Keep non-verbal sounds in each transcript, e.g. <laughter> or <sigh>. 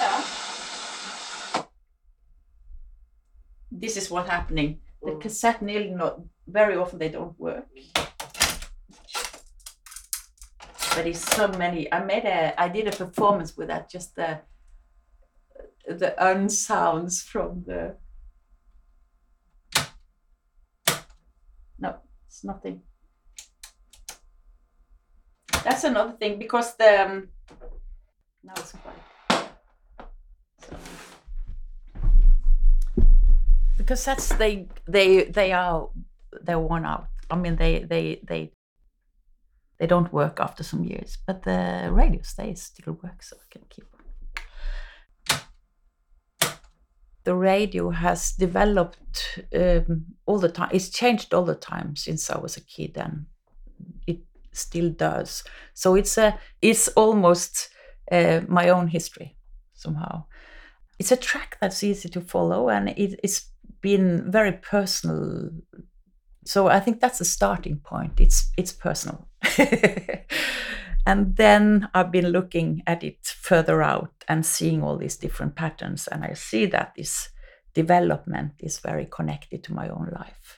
Yeah. This is what happening. The mm. cassette nearly not very often they don't work. But it's so many. I made a I did a performance with that, just the the unsounds from the No, it's nothing. That's another thing because the um, now it's quiet. The cassettes they they they are they're worn out. I mean they they they they don't work after some years, but the radio stays still works, so I can keep them. The radio has developed um, all the time. It's changed all the time since I was a kid, and it still does. So it's a it's almost uh, my own history somehow. It's a track that's easy to follow, and it, it's been very personal so i think that's the starting point it's it's personal <laughs> and then i've been looking at it further out and seeing all these different patterns and i see that this development is very connected to my own life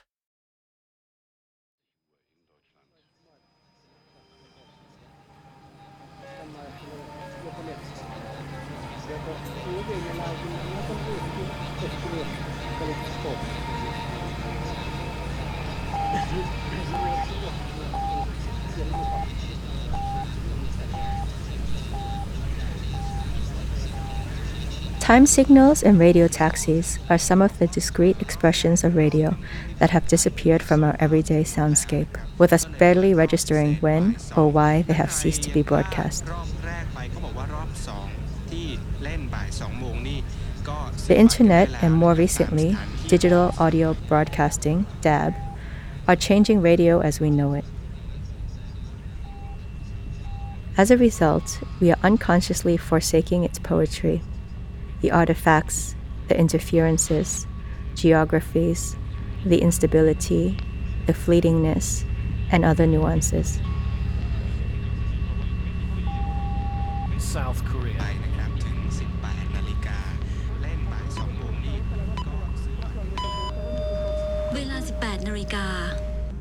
Time signals and radio taxis are some of the discrete expressions of radio that have disappeared from our everyday soundscape, with us barely registering when or why they have ceased to be broadcast. The internet and more recently, digital audio broadcasting, DAB, are changing radio as we know it. As a result, we are unconsciously forsaking its poetry the artifacts, the interferences, geographies, the instability, the fleetingness, and other nuances. South Korea. นะครับถึง 18 นาฬิกาเล่นบ่าย2โมงนี้ก็ เวลา 18 นาฬิกา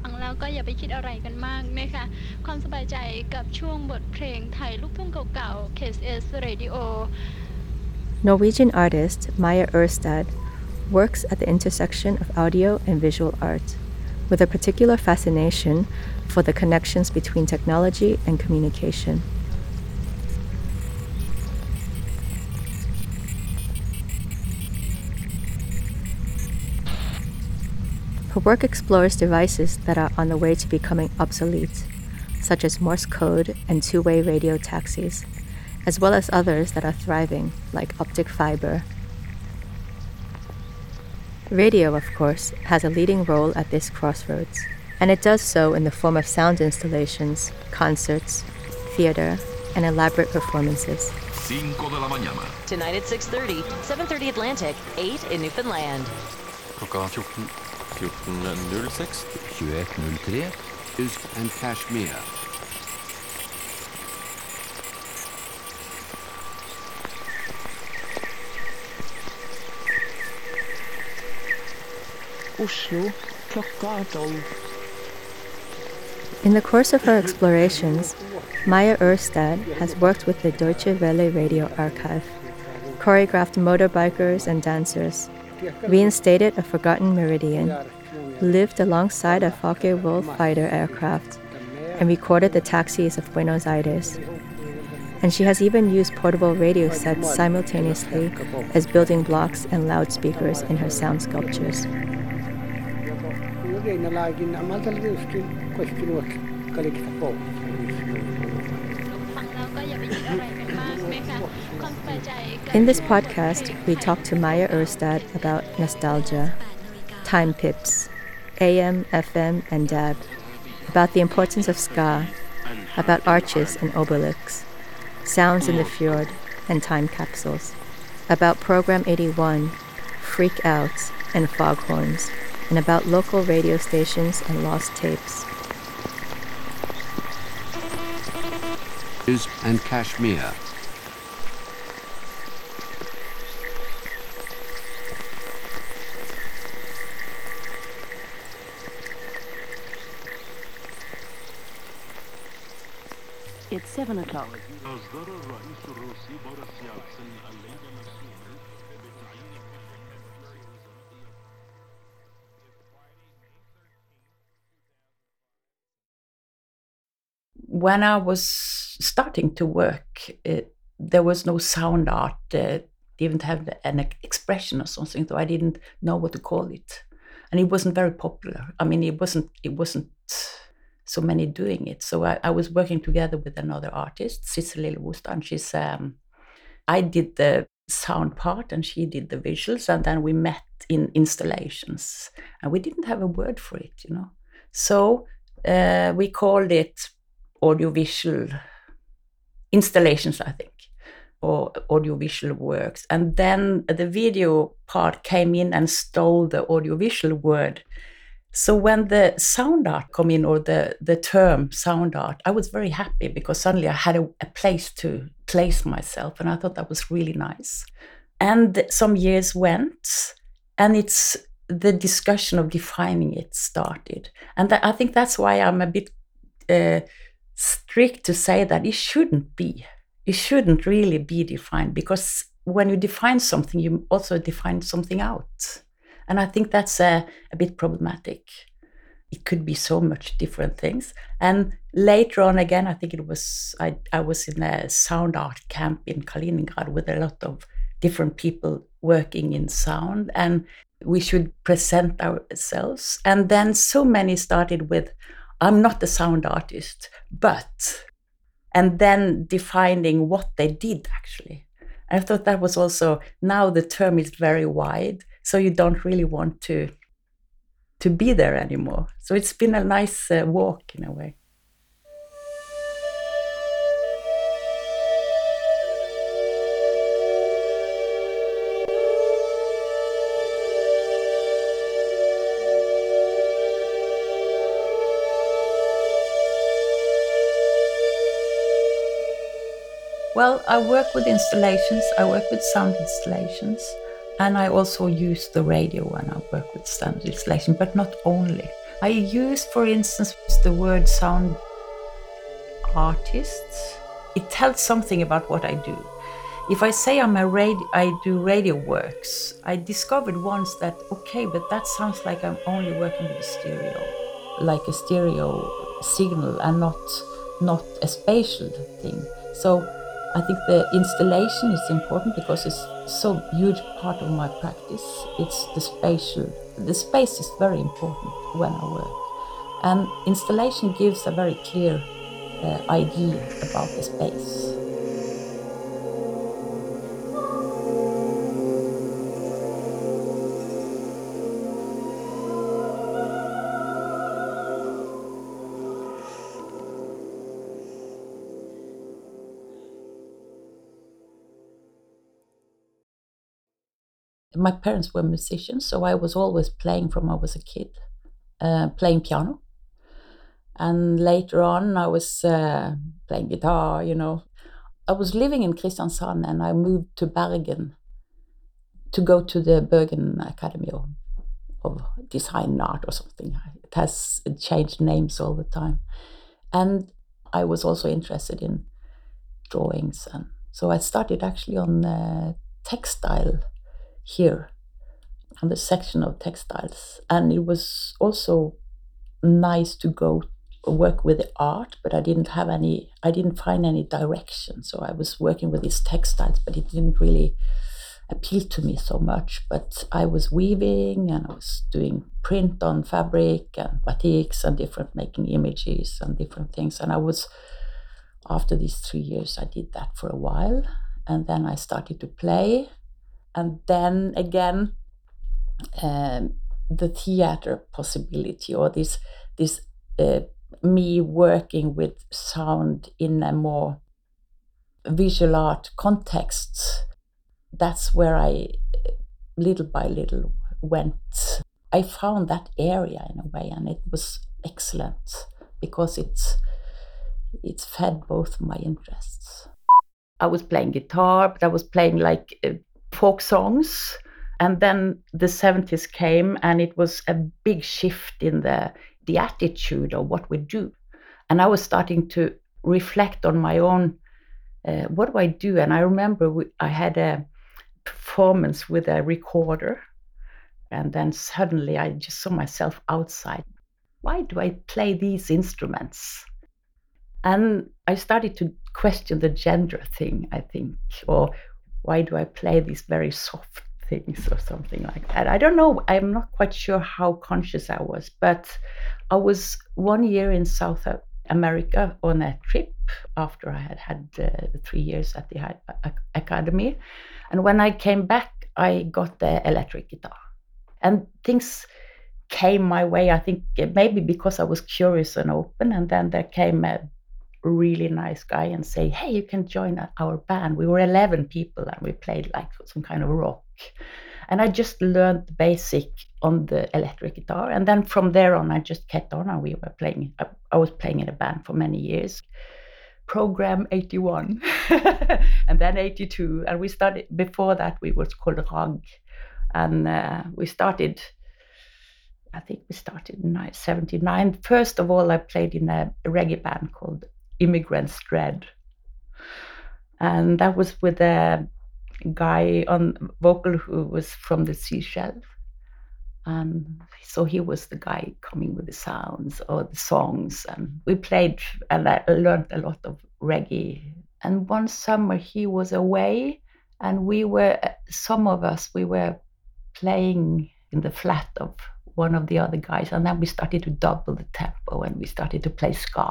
ฟังแล้วก็อย่าไปคิดอะไรกันมากนะคะ ความสบายใจกับช่วงบทเพลงไทยลูกทุ่งเก่าๆ KSS Radio Norwegian artist Maia Urstad works at the intersection of audio and visual art, with a particular fascination for the connections between technology and communication. Her work explores devices that are on the way to becoming obsolete, such as Morse code and two way radio taxis, as well as others that are thriving, like optic fiber. Radio, of course, has a leading role at this crossroads, and it does so in the form of sound installations, concerts, theater, and elaborate performances. 5 de la mañana. Tonight at 6.30, 7.30 Atlantic, 8 in Newfoundland. Klokka 14 14.06. 2103. Used and Kashmir. Oslo. Klokka er tolv. In the course of her explorations, Maia Urstad has worked with the Deutsche Welle Radio Archive, choreographed motorbikers and dancers, reinstated a forgotten meridian, lived alongside a Focke-Wulf fighter aircraft, and recorded the taxis of Buenos Aires. And she has even used portable radio sets simultaneously as building blocks and loudspeakers in her sound sculptures. In this podcast, we talk to Maia Urstad about nostalgia, time pips, AM, FM, and DAB, about the importance of ska, about arches and obelisks, sounds in the fjord, and time capsules, about Program 81, freq_outs, and foghorns, and about local radio stations and lost tapes. and Kashmir. It's 7 o'clock. When I was starting to work, it, there was no sound art, uh, didn't have an expression or something, so I didn't know what to call it, and it wasn't very popular. I mean, it wasn't it wasn't so many doing it. So I, I was working together with another artist, Cicely Lillewostad, and she's um, I did the sound part and she did the visuals, and then we met in installations, and we didn't have a word for it, you know. So uh, we called it audiovisual installations, I think, or audiovisual works. And then the video part came in and stole the audiovisual word. So when the sound art come in, or the, the term sound art, I was very happy because suddenly I had a, a place to place myself, and I thought that was really nice. And some years went, and it's the discussion of defining it started, and th- I think that's why I'm a bit uh, strict to say that it shouldn't be. It shouldn't really be defined because when you define something, you also define something out. And I think that's a, a bit problematic. It could be so much different things. And later on, again, I think it was, I, I was in a sound art camp in Kaliningrad with a lot of different people working in sound. And we should present ourselves. And then so many started with, I'm not a sound artist, but, and then defining what they did actually. I thought that was also, now the term is very wide, so you don't really want to to be there anymore. So it's been a nice uh, walk in a way. Well, I work with installations, I work with sound installations, and I also use the radio when I work with sound installation, but not only. I use, for instance, the word sound artists. It tells something about what I do. If I say I'm a radio, I do radio works, I discovered once that okay, but that sounds like I'm only working with a stereo, like a stereo signal, and not not a spatial thing. So I think the installation is important because it's so huge part of my practice. It's the spatial. The space is very important when I work, and installation gives a very clear uh, idea about the space. My parents were musicians, so I was always playing from I was a kid, uh, playing piano. And later on, I was uh, playing guitar, you know. I was living in Kristiansand and I moved to Bergen to go to the Bergen Academy of, of Design and Art or something. It has changed names all the time. And I was also interested in drawings. And so I started actually on uh, textile here on the section of textiles. And it was also nice to go work with the art, but I didn't have any, I didn't find any direction. So I was working with these textiles, but it didn't really appeal to me so much. But I was weaving and I was doing print on fabric and batiks and different making images and different things. And I was, after these three years, I did that for a while. And then I started to play and then again um, the theater possibility or this this uh, me working with sound in a more visual art context that's where i little by little went i found that area in a way and it was excellent because it's it's fed both my interests. I was playing guitar, but I was playing like uh, folk songs. And then the 70s came, and it was a big shift in the, the attitude of what we do. And I was starting to reflect on my own uh, what do I do? And I remember we, I had a performance with a recorder, and then suddenly I just saw myself outside. Why do I play these instruments? And I started to question the gender thing, I think, or why do I play these very soft things or something like that? I don't know. I'm not quite sure how conscious I was, but I was one year in South America on a trip after I had had uh, three years at the academy. And when I came back, I got the electric guitar. And things came my way, I think maybe because I was curious and open. And then there came a really nice guy and say, "Hey, you can join our band." We were 11 people and we played like some kind of rock. And I just learned the basic on the electric guitar, and then from there on, I just kept on. And we were playing. I was playing in a band for many years. Program 81, <laughs> and then 82, and we started. Before that, we was called Rag, and uh, we started I think we started in 79. First of all, I played in a reggae band called Immigrants Dread. And that was with a guy on vocal who was from the Seychelles. And so he was the guy coming with the sounds or the songs. And we played, and I learned a lot of reggae. And one summer he was away, and we were, some of us, we were playing in the flat of one of the other guys. And then we started to double the tempo and we started to play ska.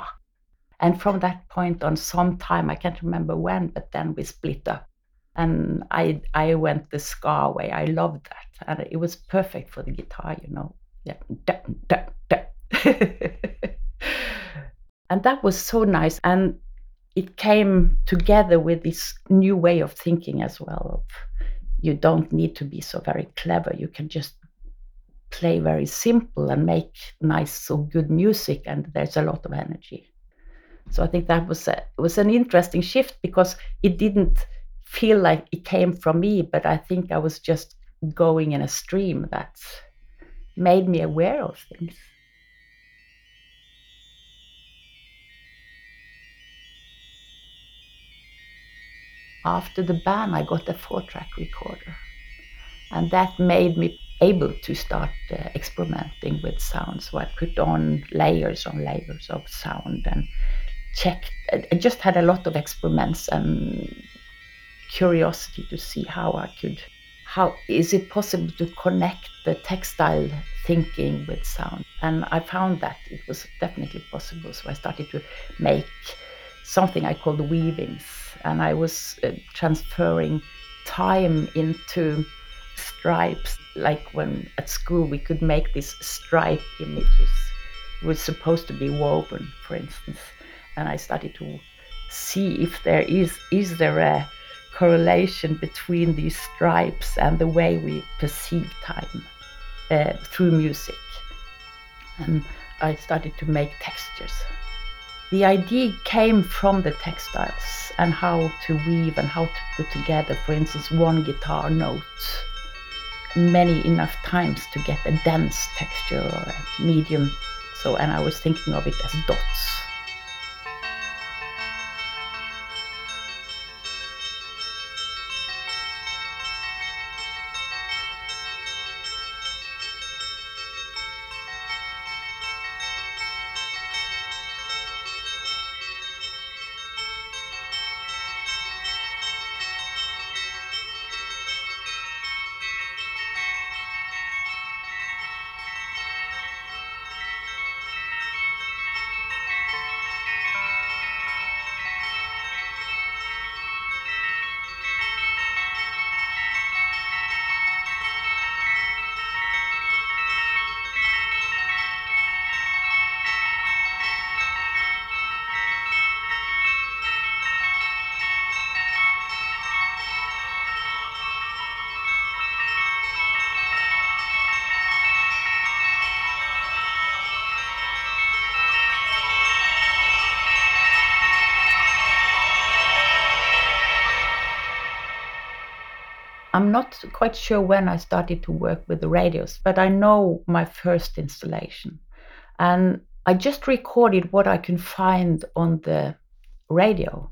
And from that point on, some time, I can't remember when, but then we split up. And I, I went the ska way. I loved that. And it was perfect for the guitar, you know. Yeah. <laughs> And that was so nice. And it came together with this new way of thinking as well. Of you don't need to be so very clever. You can just play very simple and make nice or good music, and there's a lot of energy. So I think that was a, it was an interesting shift because it didn't feel like it came from me, but I think I was just going in a stream that made me aware of things. After the ban, I got a four track recorder, and that made me able to start uh, experimenting with sound. So I put on layers on layers of sound and checked. I just had a lot of experiments and curiosity to see how I could. How is it possible to connect the textile thinking with sound? And I found that it was definitely possible. So I started to make something I called weavings, and I was uh, transferring time into stripes. Like when at school we could make these stripe images, it was supposed to be woven, for instance and I started to see if there is is there a correlation between these stripes and the way we perceive time uh, through music. And I started to make textures. The idea came from the textiles and how to weave and how to put together, for instance, one guitar note many enough times to get a dense texture or a medium. So, and I was thinking of it as dots. I'm not quite sure when I started to work with the radios, but I know my first installation. And I just recorded what I can find on the radio.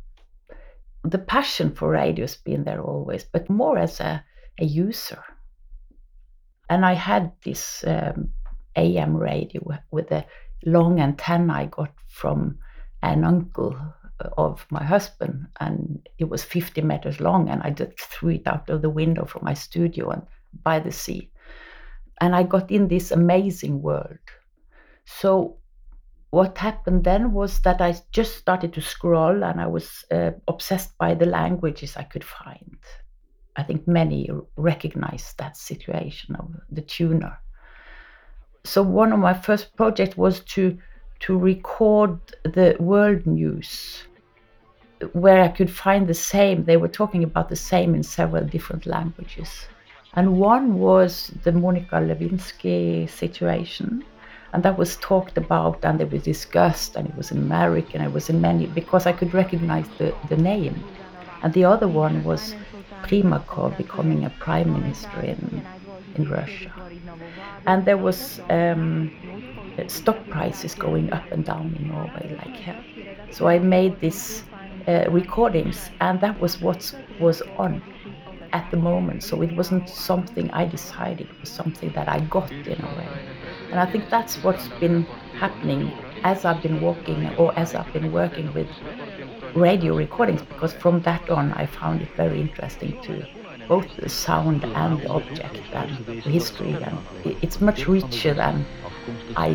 The passion for radio's been there always, but more as a, a user. And I had this um, AM radio with a long antenna I got from an uncle of my husband, and it was 50 meters long, and I just threw it out of the window from my studio and by the sea. And I got in this amazing world. So what happened then was that I just started to scroll, and I was uh, obsessed by the languages I could find. I think many recognize that situation of the tuner. So one of my first projects was to to record the world news where I could find the same. They were talking about the same in several different languages. And one was the Monica Lewinsky situation. And that was talked about and it was discussed, and it was in American, it was in many, because I could recognize the, the name. And the other one was Primakov becoming a prime minister in, in Russia. And there was um, stock prices going up and down in Norway like hell. So I made these uh, recordings, and that was what was on at the moment. So it wasn't something I decided; it was something that I got in a way. And I think that's what's been happening as I've been walking or as I've been working with radio recordings, because from that on I found it very interesting to both the sound and the object and the history, and it's much richer than I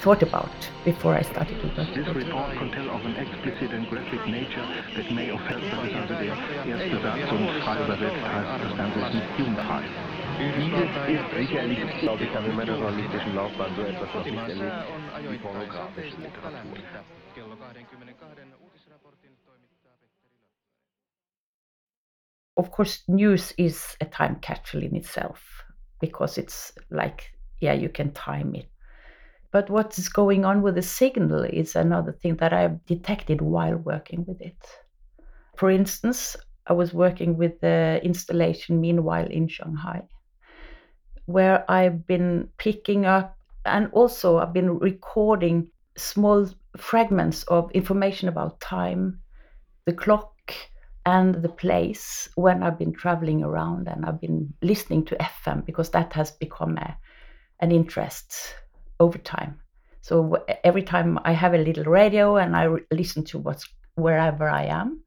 thought about before I started to work. This report can tell of an explicit and graphic nature that may offend the also der erste Satz und frei übersetzt heißt das Ganze ist ein Jugendpreis. Dieses ist sicherlich, glaube ich, dann in meiner journalistischen Laufbahn so etwas, was mich erlebt wie pornografische Literatur. Of course, news is a time capsule in itself because it's like, yeah, you can time it but what is going on with the signal is another thing that I've detected while working with it. For instance, I was working with the installation meanwhile in Shanghai, where I've been picking up and also I've been recording small fragments of information about time, the clock, and the place when I've been traveling around and I've been listening to FM because that has become a, an interest over time. So every time I have a little radio and I re- listen to what's wherever I am,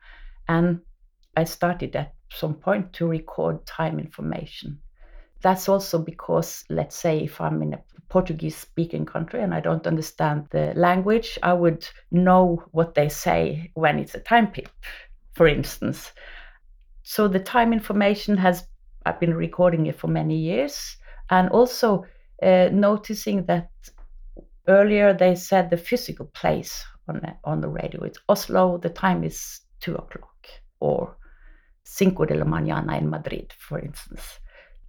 and I started at some point to record time information. That's also because, let's say, if I'm in a Portuguese speaking country and I don't understand the language, I would know what they say when it's a time pip, for instance. So the time information has, I've been recording it for many years. And also uh, noticing that earlier they said the physical place on the, on the radio. It's Oslo, the time is two o'clock, or Cinco de la Mañana in Madrid, for instance.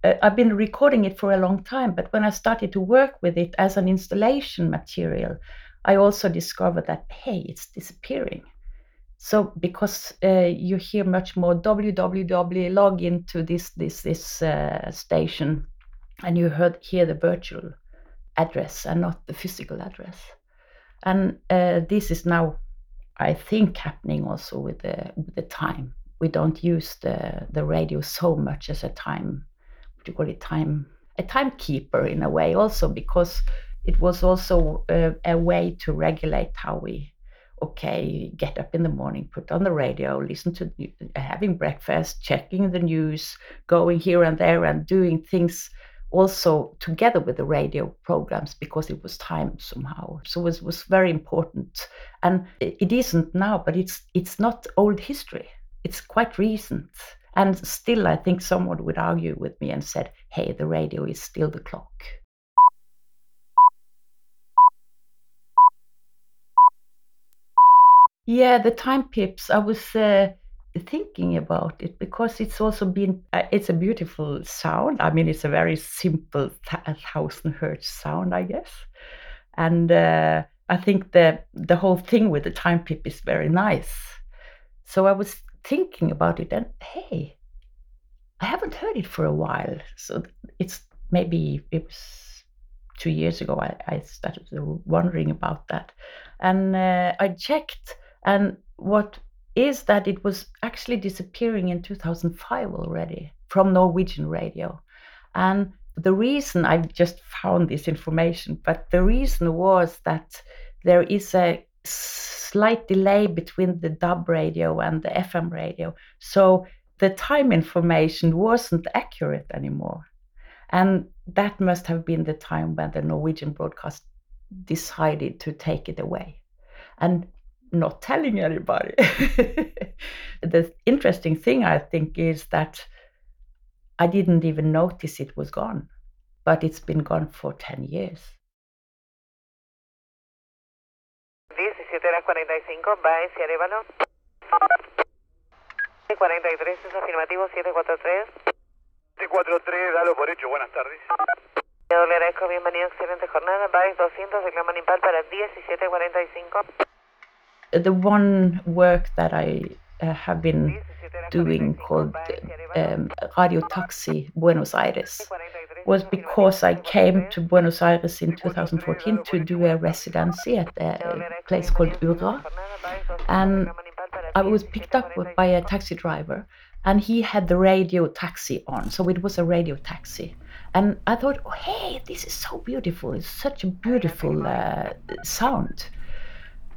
Uh, I've been recording it for a long time, but when I started to work with it as an installation material, I also discovered that, hey, it's disappearing. So because uh, you hear much more www log into this this this uh, station, and you heard hear the virtual address and not the physical address. And uh, this is now, I think, happening also with the with the time. We don't use the the radio so much as a time. What do you call it? Time a timekeeper in a way, also because it was also a, a way to regulate how we okay, get up in the morning, put on the radio, listen to having breakfast, checking the news, going here and there and doing things also together with the radio programs because it was timed somehow. So it was, was very important. And it isn't now, but it's it's not old history. It's quite recent. And still I think someone would argue with me and said, hey, the radio is still the clock. Yeah, the time pips. I was uh, thinking about it because it's also been uh, it's a beautiful sound i mean it's a very simple th- thousand hertz sound i guess and uh, i think the the whole thing with the time pip is very nice so i was thinking about it and hey I haven't heard it for a while. So it's maybe it was two years ago I, I started wondering about that. And uh, I checked, and what is that it was actually disappearing in 2005 already from Norwegian radio. And the reason I just found this information, but the reason was that there is a slight delay between the DAB radio and the FM radio. So the time information wasn't accurate anymore. And that must have been the time when the Norwegian broadcast decided to take it away and not telling anybody. <laughs> the interesting thing, I think, is that I didn't even notice it was gone, but it's been gone for 10 years. 17 horas 45, va hacia Arevalo. 43 es afirmativo, 743. 743, dalo por hecho, buenas tardes. Le agradezco, bienvenido, excelente jornada. Baez 200, reclaman impal para 1745. The one work that I uh, have been doing called um, Radio Taxi Buenos Aires was because I came to Buenos Aires in 2014 to do a residency at a place called URRA. And I was picked up by a taxi driver, and he had the radio taxi on. So it was a radio taxi. And I thought, oh, hey, this is so beautiful. It's such a beautiful uh, sound.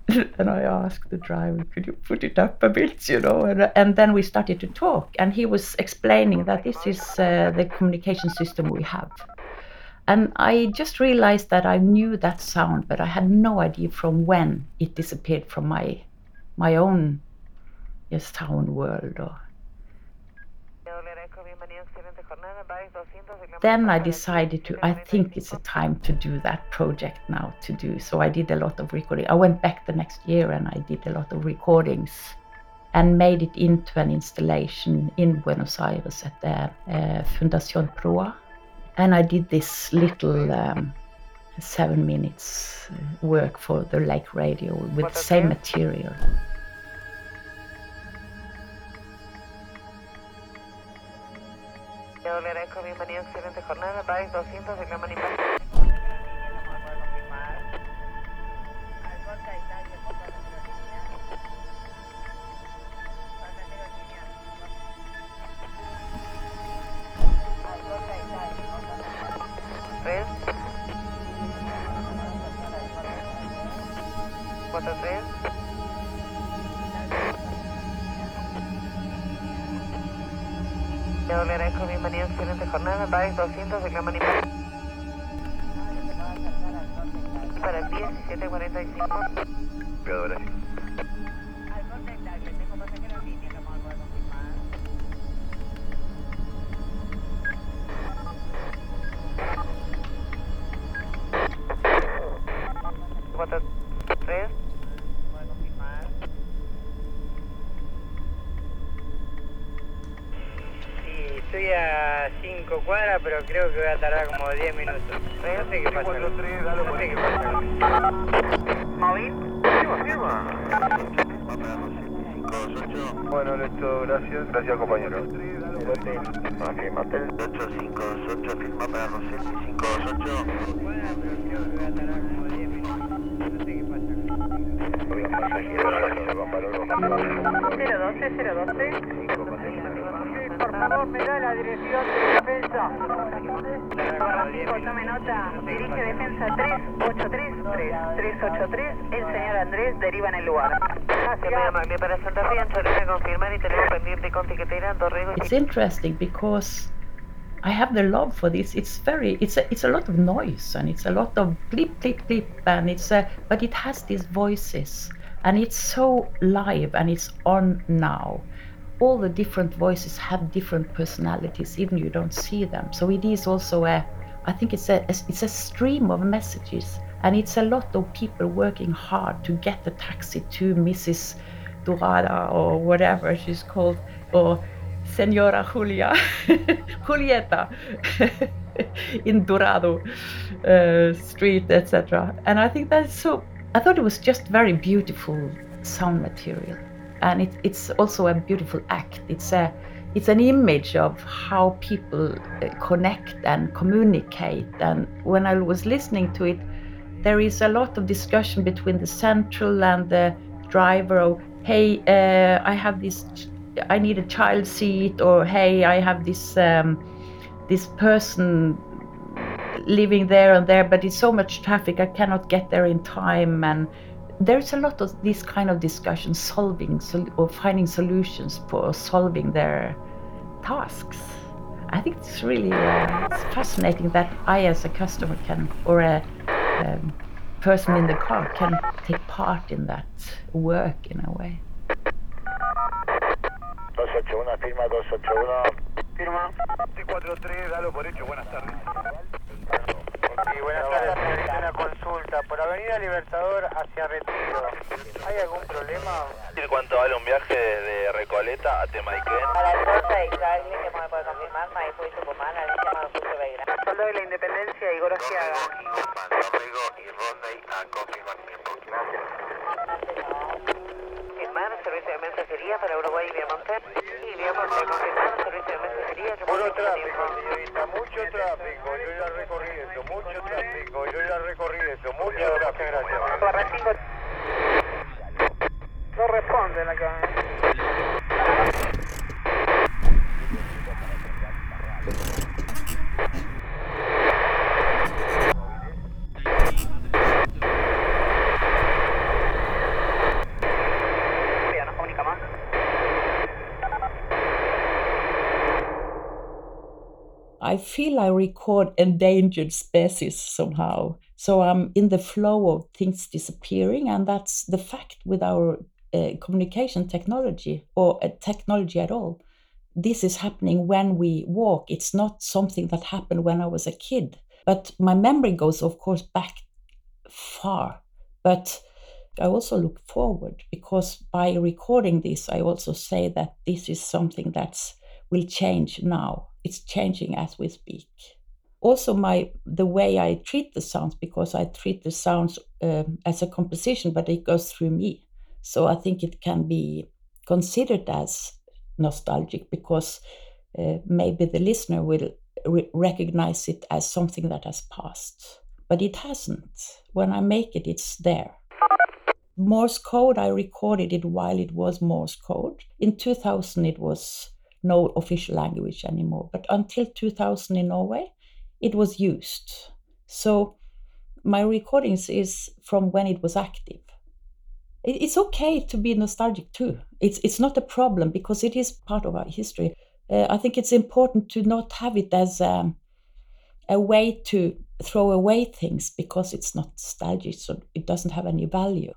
<coughs> and I asked the driver, could you put it up a bit, you know? And, and then we started to talk, and he was explaining that this is uh, the communication system we have. And I just realized that I knew that sound, but I had no idea from when it disappeared from my my own yes, sound world. Or... Then I decided to, I think it's a time to do that project now to do. So I did a lot of recording. I went back the next year and I did a lot of recordings and made it into an installation in Buenos Aires at the uh, Fundación Proa. And I did this little um, seven minutes work for the Lake Radio with the same material. Le agradezco, bienvenido, excelente jornada. Baez 200, reclaman 200, estoy a 5 cuadras, pero creo que voy a tardar como 10 minutos. No sé qué pasa. No sé qué pasa. Móvil. Bueno, listo, gracias. Gracias, compañero. Afirma hotel 8528, firma para Rosel 528. Cero doce, cero doce. Por favor, me da la dirección de defensa. Tome nota. Dirige defensa 3833. 383. El señor Andrés deriva en el lugar. Gracias. Muy amable. Para Santa Fe, Anchorena, confirmar y tenemos pendiente con tiquetera, Dorrego y It's interesting because I have the love for this. It's very, it's a, it's a lot of noise and it's a lot of clip, clip, clip, and it's a, but it has these voices and it's so live and it's on now. All the different voices have different personalities, even you don't see them. So it is also a, I think it's a, it's a stream of messages, and it's a lot of people working hard to get the taxi to Mrs. Dorada or whatever she's called, or Senora Julia, <laughs> Julieta <laughs> in Dorado uh, Street, etc. And I think that's so. I thought it was just very beautiful sound material, and it, it's also a beautiful act. It's a, it's an image of how people uh, connect and communicate. And when I was listening to it, there is a lot of discussion between the central and the driver. Of, hey, uh, I have this, I need a child seat, or hey, I have this um, this person living there and there, but it's so much traffic, I cannot get there in time. And there's a lot of this kind of discussion, solving or finding solutions for solving their tasks. I think it's really uh, it's fascinating that I, as a customer, can or a um, person in the car, can take part in that work in a way. pregunta, por Avenida Libertador hacia Retiro, ¿hay algún problema? ¿En cuanto vale un viaje de Recoleta a Temaiquén? A la puerta de Islagli, que me puede confirmar, Maipú y Tucumán, al sistema de Curso Belgrano. Soldado de la Independencia y Gorostiaga. Y Guzmán, Rodrigo y Rondey a confirmar tiempo. Gracias. Germán, servicio de mensajería para Uruguay y Viamonte. Puro tráfico, señorita. Mucho tráfico. Yo ya recorrí eso. Mucho tráfico. Yo ya recorrí eso. Mucho tráfico. Gracias. Barracingo. No responden acá. I feel I record endangered species somehow. So I'm in the flow of things disappearing, and that's the fact with our uh, communication technology or uh, technology at all. This is happening when we walk. It's not something that happened when I was a kid. But my memory goes, of course, back far. But I also look forward because by recording this, I also say that this is something that's will change now. It's changing as we speak. Also, my the way I treat the sounds because I treat the sounds um, as a composition, but it goes through me. So I think it can be considered as nostalgic because uh, maybe the listener will re- recognize it as something that has passed, but it hasn't. When I make it, it's there. Morse code, I recorded it while it was Morse code. In 2000, it was no official language anymore, but until 2000 in Norway, it was used. So my recordings is from when it was active. It's okay to be nostalgic too. It's it's not a problem because it is part of our history. Uh, I think it's important to not have it as um, a way to throw away things because it's not nostalgic, so it doesn't have any value.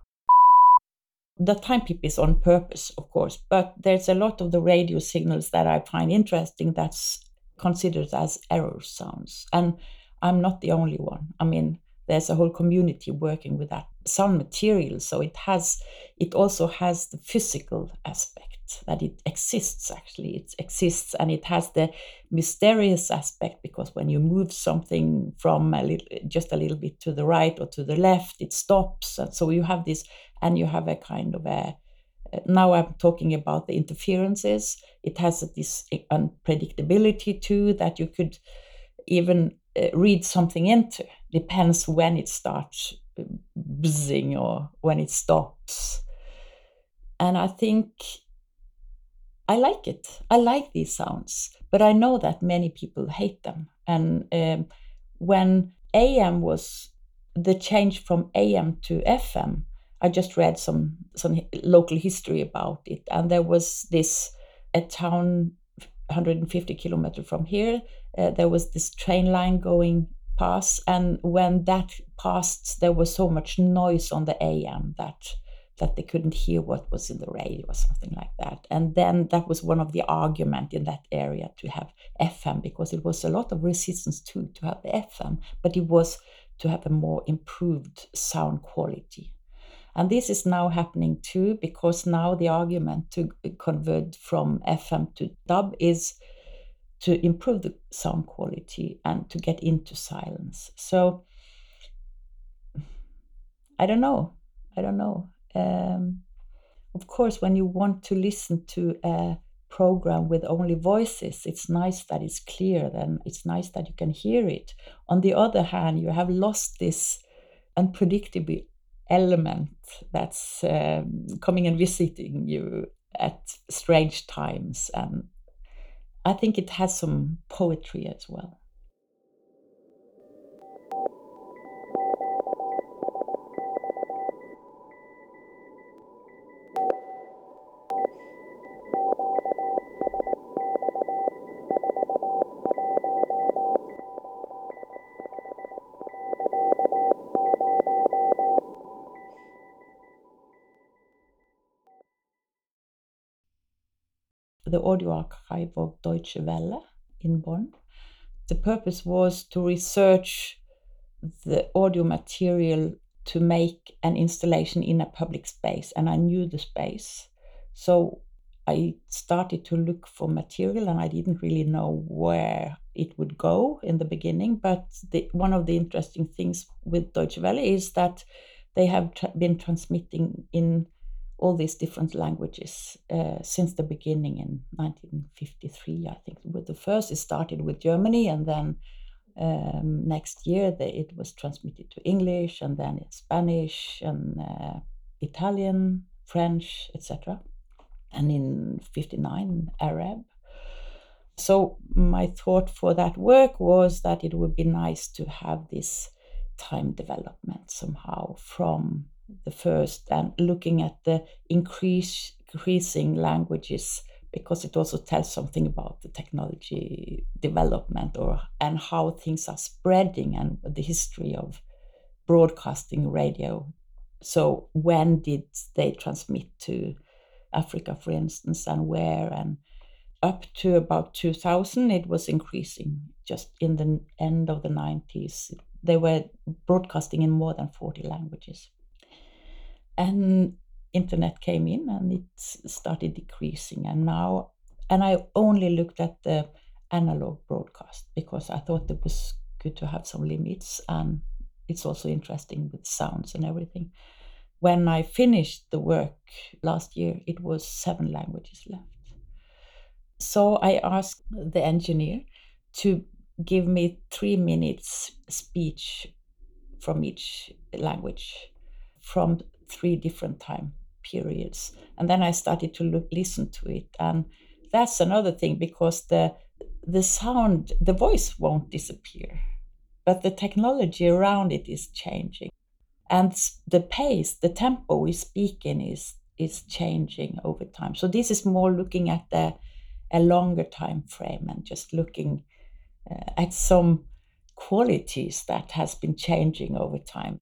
The timekeep is on purpose, of course, but there's a lot of the radio signals that I find interesting that's considered as error sounds. And I'm not the only one. I mean, there's a whole community working with that sound material. So it has, it also has the physical aspect that it exists actually. It exists and it has the mysterious aspect because when you move something from a little, just a little bit to the right or to the left, it stops. And so you have this, and you have a kind of a, now I'm talking about the interferences. It has this unpredictability too that you could even uh, read something into. Depends when it starts uh, buzzing or when it stops. And I think I like it. I like these sounds, but I know that many people hate them. And um, when AM was the change from AM to FM, I just read some some local history about it, and there was this a town 150 kilometer from here. Uh, there was this train line going past, and when that passed, there was so much noise on the AM that that they couldn't hear what was in the radio or something like that. And then that was one of the argument in that area to have FM because it was a lot of resistance to to have the FM, but it was to have a more improved sound quality. And this is now happening too, because now the argument to convert from FM to DAB is to improve the sound quality and to get into silence. So I don't know. I don't know. Um, of course, when you want to listen to a program with only voices, it's nice that it's clear, then it's nice that you can hear it. On the other hand, you have lost this unpredictable element that's um, coming and visiting you at strange times. And I think it has some poetry as well. The audio archive of Deutsche Welle in Bonn. The purpose was to research the audio material to make an installation in a public space, and I knew the space. So I started to look for material, and I didn't really know where it would go in the beginning. But the, one of the interesting things with Deutsche Welle is that they have tra- been transmitting in all these different languages uh, since the beginning in 1953, I think. With the first, it started with Germany, and then um, next year they, it was transmitted to English, and then Spanish, and uh, Italian, French, etc. And in 59, Arab. So my thought for that work was that it would be nice to have this time development somehow from the first and looking at the increase, increasing languages because it also tells something about the technology development or and how things are spreading and the history of broadcasting radio. So when did they transmit to africa for instance and where? And up to about 2000 it was increasing just in the end of the 90s they were broadcasting in more than 40 languages and internet came in and it started decreasing. And now and i only looked at the analog broadcast because i thought it was good to have some limits. And it's also interesting with sounds and everything. When i finished the work last year it was seven languages left. So i asked the engineer to give me three minutes speech from each language from three different time periods. And then I started to look, listen to it. And that's another thing because the the sound, the voice won't disappear, but the technology around it is changing. And the pace, the tempo we speak in is is changing over time. So this is more looking at the a longer time frame and just looking uh, at some qualities that has been changing over time.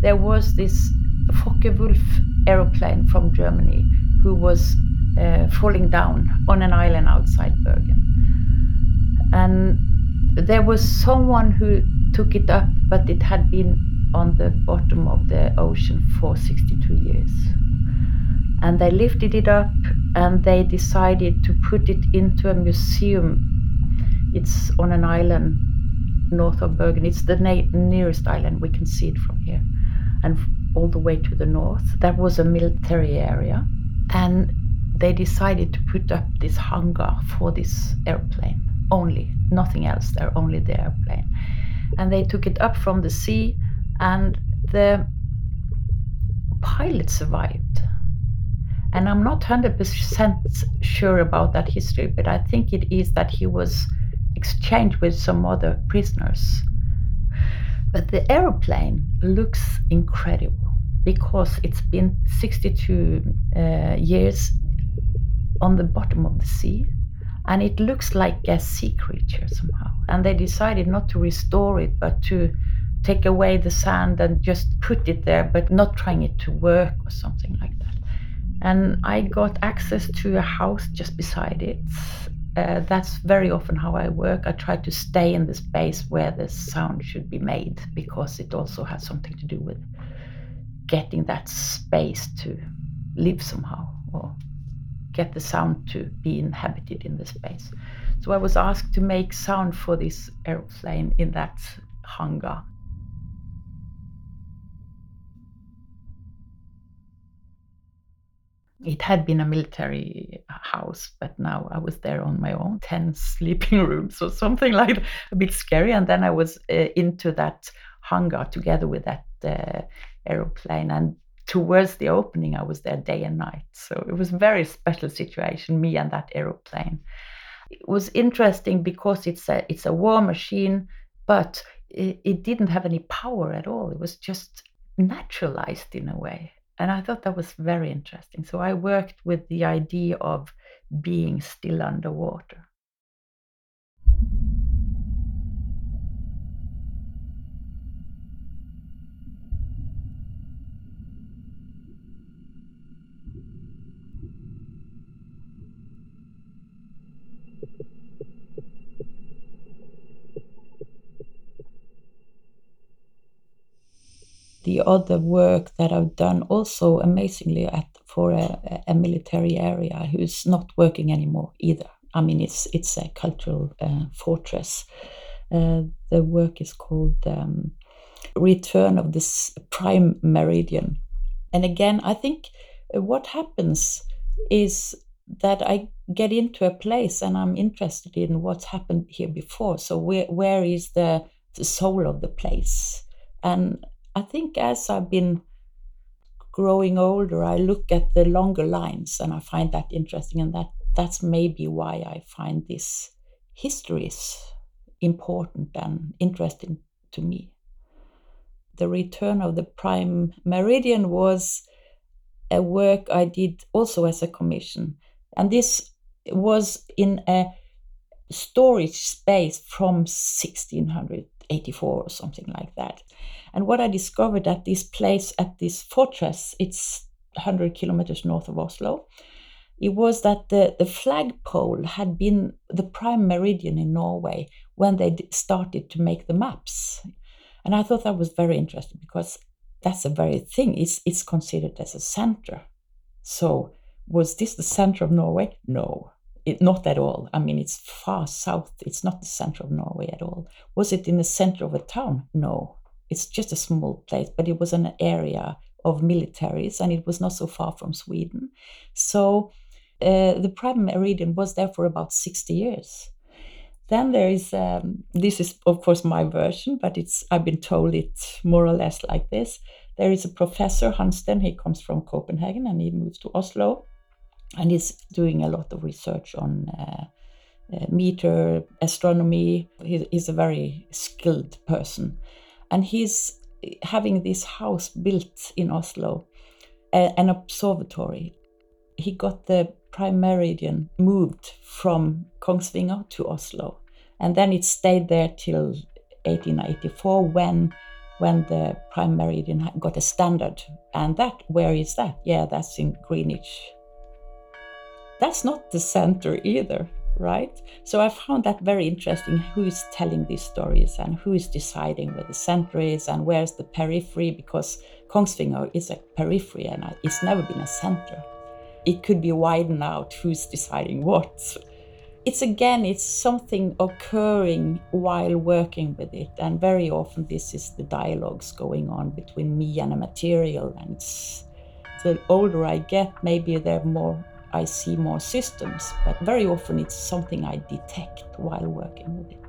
There was this Focke-Wulf aeroplane from Germany who was uh, falling down on an island outside Bergen. And there was someone who took it up, but it had been on the bottom of the ocean for 62 years. And they lifted it up and they decided to put it into a museum. It's on an island north of Bergen. It's the nearest island. We can see it from here and all the way to the north. That was a military area. And they decided to put up this hangar for this airplane only, nothing else there, only the airplane. And they took it up from the sea, and the pilot survived. And I'm not 100% sure about that history, but I think it is that he was exchanged with some other prisoners but the aeroplane looks incredible because it's been 62 uh, years on the bottom of the sea and it looks like a sea creature somehow. And they decided not to restore it, but to take away the sand and just put it there, but not trying it to work or something like that. And I got access to a house just beside it, uh, that's very often how I work. I try to stay in the space where the sound should be made because it also has something to do with getting that space to live somehow or get the sound to be inhabited in the space. So I was asked to make sound for this aeroplane in that hangar. It had been a military house, but now I was there on my own, 10 <laughs> sleeping rooms or something like a bit scary. And then I was uh, into that hangar together with that uh, aeroplane. And towards the opening, I was there day and night. So it was a very special situation, me and that aeroplane. It was interesting because it's a, it's a war machine, but it, it didn't have any power at all. It was just naturalized in a way. And I thought that was very interesting. So I worked with the idea of being still underwater. The other work that I've done also amazingly at for a, a military area who's not working anymore either. I mean, it's it's a cultural uh, fortress. Uh, the work is called um, "Return of this Prime Meridian," and again, I think what happens is that I get into a place and I'm interested in what's happened here before. So where where is the, the soul of the place? And I think as I've been growing older, I look at the longer lines and I find that interesting, and that that's maybe why I find this histories important and interesting to me. The return of the prime meridian was a work I did also as a commission, and this was in a storage space from 1684 or something like that. And what I discovered at this place, at this fortress, it's 100 kilometers north of Oslo, it was that the, the flagpole had been the prime meridian in Norway when they started to make the maps. And I thought that was very interesting because that's a very thing. It's, it's considered as a center. So, was this the center of Norway? No, it, not at all. I mean, it's far south. It's not the center of Norway at all. Was it in the center of a town? No, it's just a small place, but it was an area of militaries and it was not so far from Sweden. So uh, the prime meridian was there for about 60 years. Then there is um, this is of course my version, but it's I've been told it more or less like this. There is a professor Hansteen. He comes from Copenhagen and he moves to Oslo, and he's doing a lot of research on uh, uh, meter astronomy. He, he's a very skilled person, and he's having this house built in Oslo, a, an observatory. He got the prime meridian moved from Kongsvinger to Oslo, and then it stayed there till 1884 when when the prime meridian got a standard. And that where is that? Yeah, that's in Greenwich. That's not the center either right? So I found that very interesting who is telling these stories and who is deciding where the center is and where's the periphery, because Kongsvinger is a periphery and it's never been a center. It could be widened out who's deciding what. It's again, it's something occurring while working with it, and very often this is the dialogues going on between me and a material. And the older I get, maybe they're more I see more systems, but very often it's something I detect while working with it.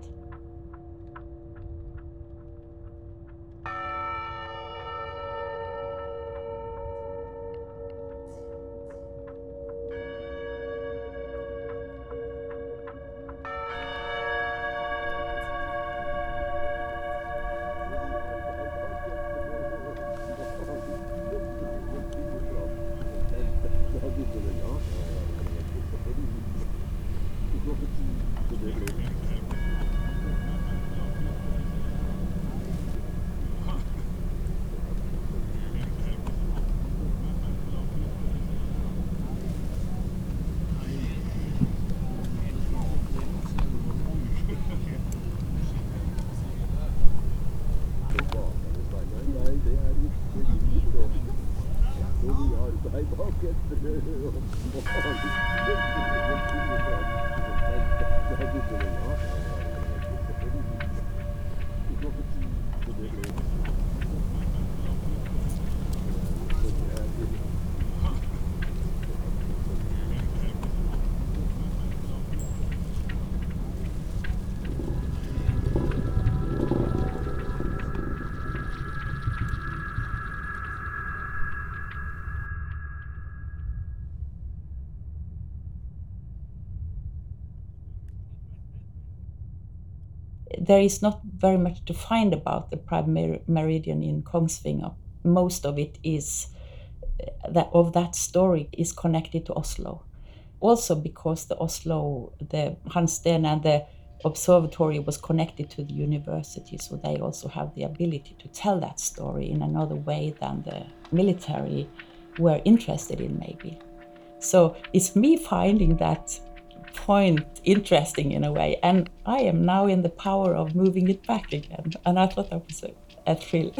There is not very much to find about the prime mer- meridian in Kongsvinger. Most of it is uh, that of that story is connected to Oslo. Also because the Oslo, the Hansteen and the observatory was connected to the university, so they also have the ability to tell that story in another way than the military were interested in, maybe. So it's me finding that point interesting in a way, and I am now in the power of moving it back again, and I thought that was a, a thrill.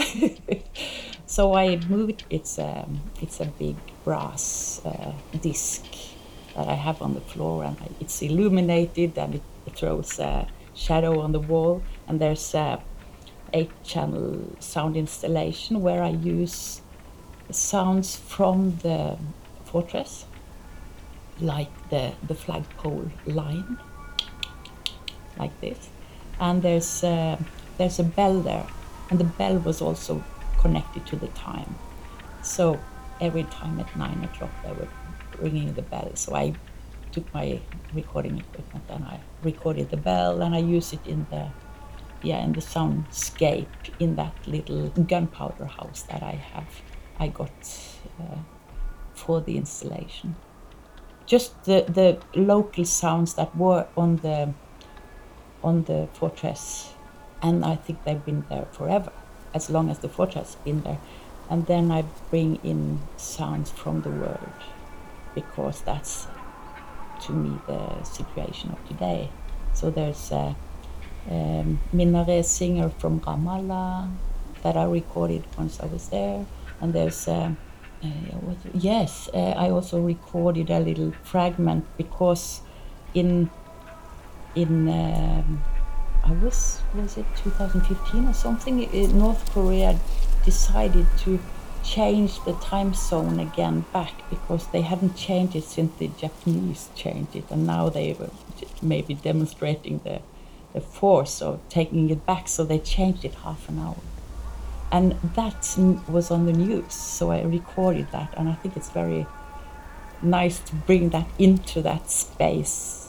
<laughs> so I moved. It's a it's a big brass uh, disc that I have on the floor, and I, it's illuminated and it throws a shadow on the wall. And there's a eight-channel sound installation where I use sounds from the fortress, like the the flagpole line, like this. And there's there's a bell there, and the bell was also connected to the time. So every time at nine o'clock they were ringing the bell. So I took my recording equipment and I recorded the bell and I use it in the yeah in the soundscape in that little gunpowder house that I have. I got uh, for the installation. Just the the local sounds that were on the on the fortress, and I think they've been there forever, as long as the fortress has been there. And then I bring in sounds from the world because that's to me the situation of today. So there's a um, minaret singer from Ramallah that I recorded once I was there, and there's a, uh, yes, uh, I also recorded a little fragment because in in um, I was was it 2015 or something? North Korea decided to change the time zone again back because they hadn't changed it since the Japanese changed it, and now they were maybe demonstrating the the force of taking it back, so they changed it half an hour. And that was on the news, so I recorded that, and I think it's very nice to bring that into that space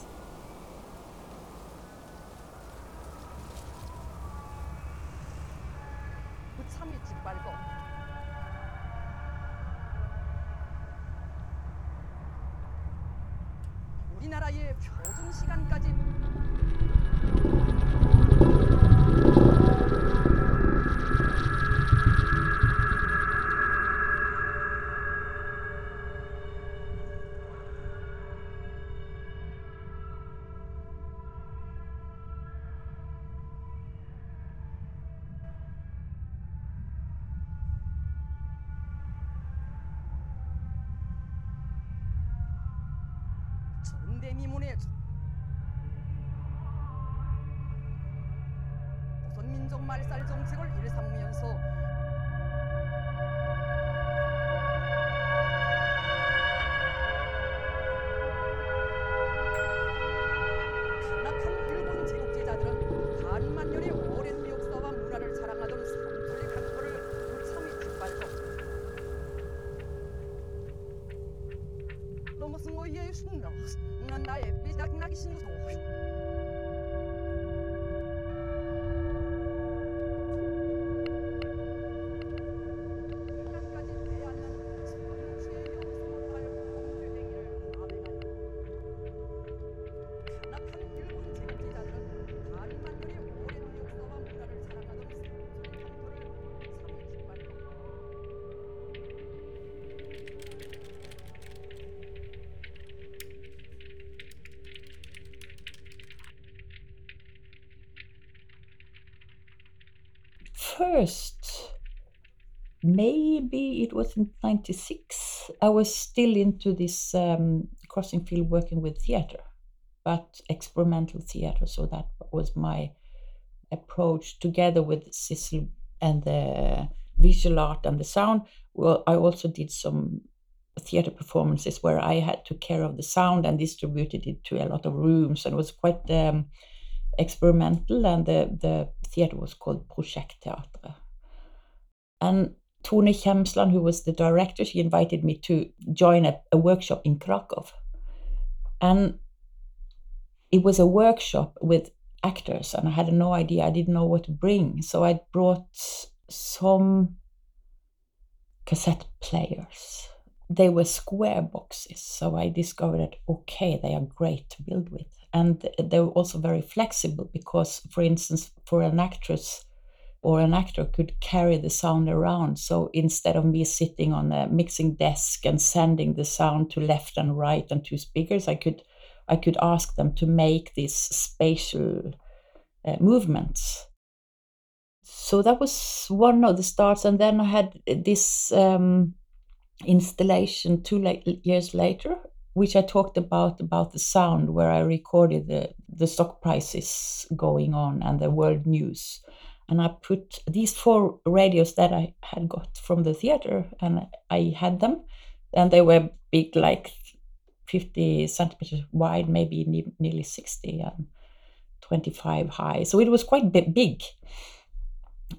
first, maybe it was in 96, I was still into this um, crossing field working with theater, but experimental theater. So that was my approach together with Sissel and the visual art and the sound. Well, I also did some theater performances where I had to care of the sound and distributed it to a lot of rooms, and it was quite um, experimental. And the, the theater was called Projektteatret. And Tone Kjemsland, who was the director, she invited me to join a, a workshop in Krakow. And it was a workshop with actors and I had no idea. I didn't know what to bring. So I brought some cassette players. They were square boxes. So I discovered that, okay, they are great to build with. And they were also very flexible because, for instance, for an actress, or an actor could carry the sound around. So instead of me sitting on a mixing desk and sending the sound to left and right and two speakers, I could I could ask them to make these spatial uh, movements. So that was one of the starts, and then I had this um, installation two la- years later, which I talked about about the sound, where I recorded the the stock prices going on and the world news and I put these four radios that I had got from the theater, and I had them, and they were big, like 50 centimeters wide, maybe ne- nearly 60, and 25 high. So it was quite big.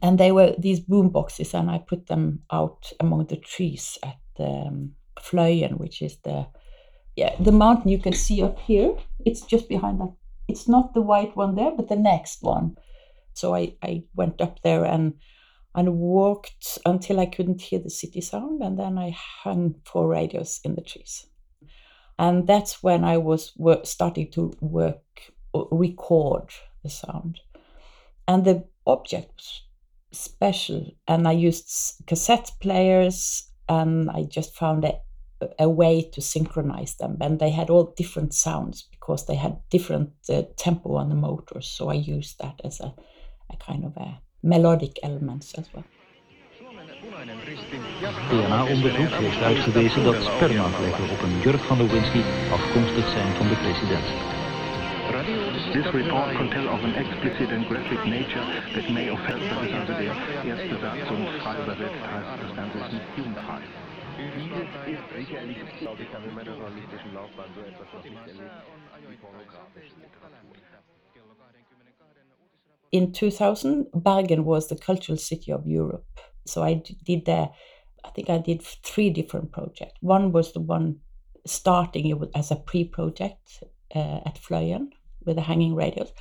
And they were these boom boxes, and I put them out among the trees at um, Fløyen, which is the yeah the mountain you can see up here. It's just behind that. It's not the white one there, but the next one so I, I went up there and and walked until I couldn't hear the city sound, and then I hung four radios in the trees. And that's when I was starting to work, record the sound. And the object was special, and I used cassette players, and I just found a, a way to synchronize them. And they had all different sounds because they had different uh, tempo on the motors. So I used that as a a kind of a melodic elements as well. DNA-onderzoek heeft uitgewezen dat spermavlekken op een jurk van Lewinsky afkomstig zijn van de president. This report can tell of an explicit and graphic nature that may offend the also der erste Satz und frei übersetzt heißt das Ganze ist nicht jugendfrei. Ist sicherlich, glaube ich, in meiner journalistischen Laufbahn so etwas noch nicht erlebt pornografische Literatur. in 2000, Bergen was the cultural city of Europe. So I did there, I think I did three different projects. One was the one starting it as a pre project uh, at Fløyen with the hanging radios.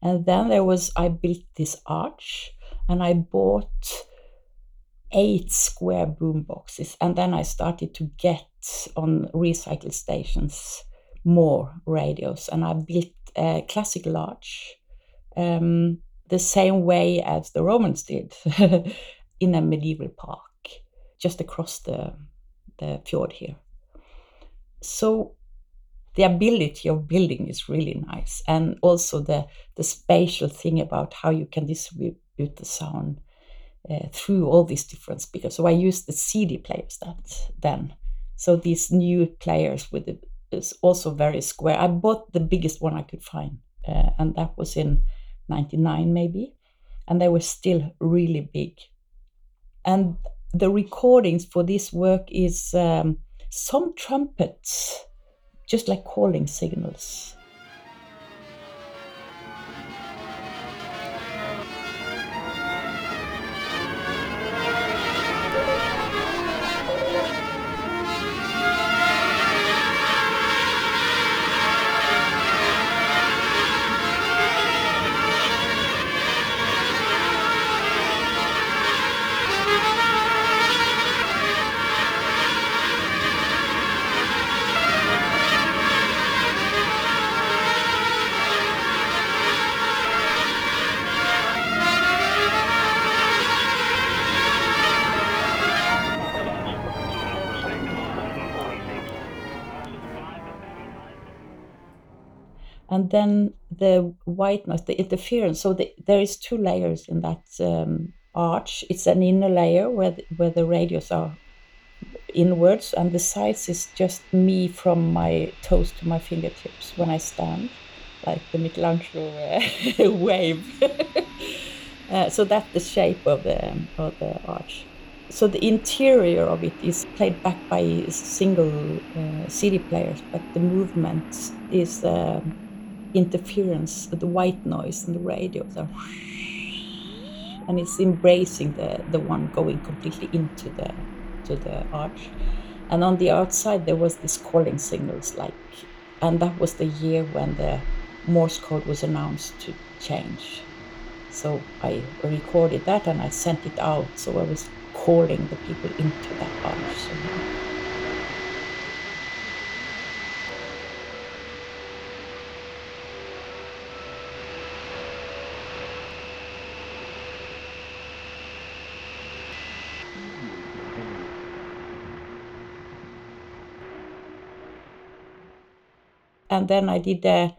And then there was, I built this arch and I bought eight square boom boxes. And then I started to get on recycle stations more radios. And I built a classic arch. Um, the same way as the Romans did <laughs> in a medieval park just across the, the fjord here. So the ability of building is really nice, and also the the spatial thing about how you can distribute the sound uh, through all these different speakers. So I used the CD players that then. So these new players with it is also very square. I bought the biggest one I could find, uh, and that was in 99 maybe, and they were still really big. And the recordings for this work is um, some trumpets, just like calling signals. And then the white noise, the interference. So the, there is two layers in that um, arch. It's an inner layer where the, where the radios are inwards, and the sides is just me from my toes to my fingertips when I stand, like the Michelangelo uh, <laughs> wave. <laughs> uh, so that's the shape of the of the arch. So the interior of it is played back by single uh, CD players, but the movement is. Interference, the white noise and the radio. So, and it's embracing the, the one going completely into the to the arch. And on the outside there was this calling signals like and that was the year when the Morse code was announced to change. So I recorded that and I sent it out. So I was calling the people into that house. And then I did a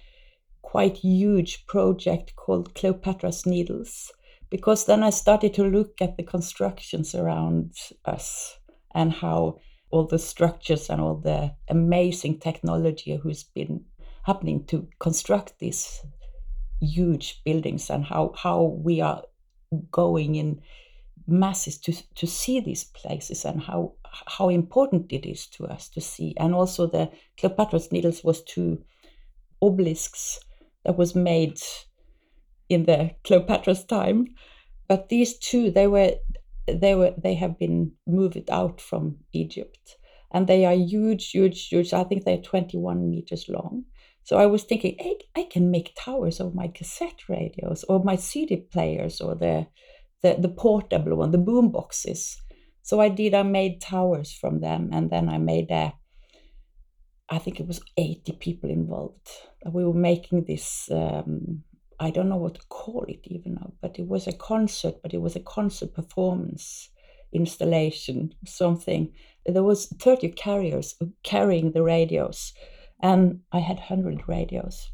quite huge project called Cleopatra's Needles, because then I started to look at the constructions around us and how all the structures and all the amazing technology who's been happening to construct these huge buildings and how, how we are going in masses to, to see these places and how how important it is to us to see. And also the Cleopatra's Needles was two obelisks that was made in the Cleopatra's time. But these two, they were they were they have been moved out from Egypt. And they are huge, huge, huge. I think they're 21 meters long. So I was thinking, hey, I can make towers of my cassette radios or my CD players or the the, the portable one, the boom boxes. So I did, I made towers from them and then I made a I think it was 80 people involved. We were making this, um, I don't know what to call it even now, but it was a concert, but it was a concert performance installation, something. There was 30 carriers carrying the radios, and I had 100 radios.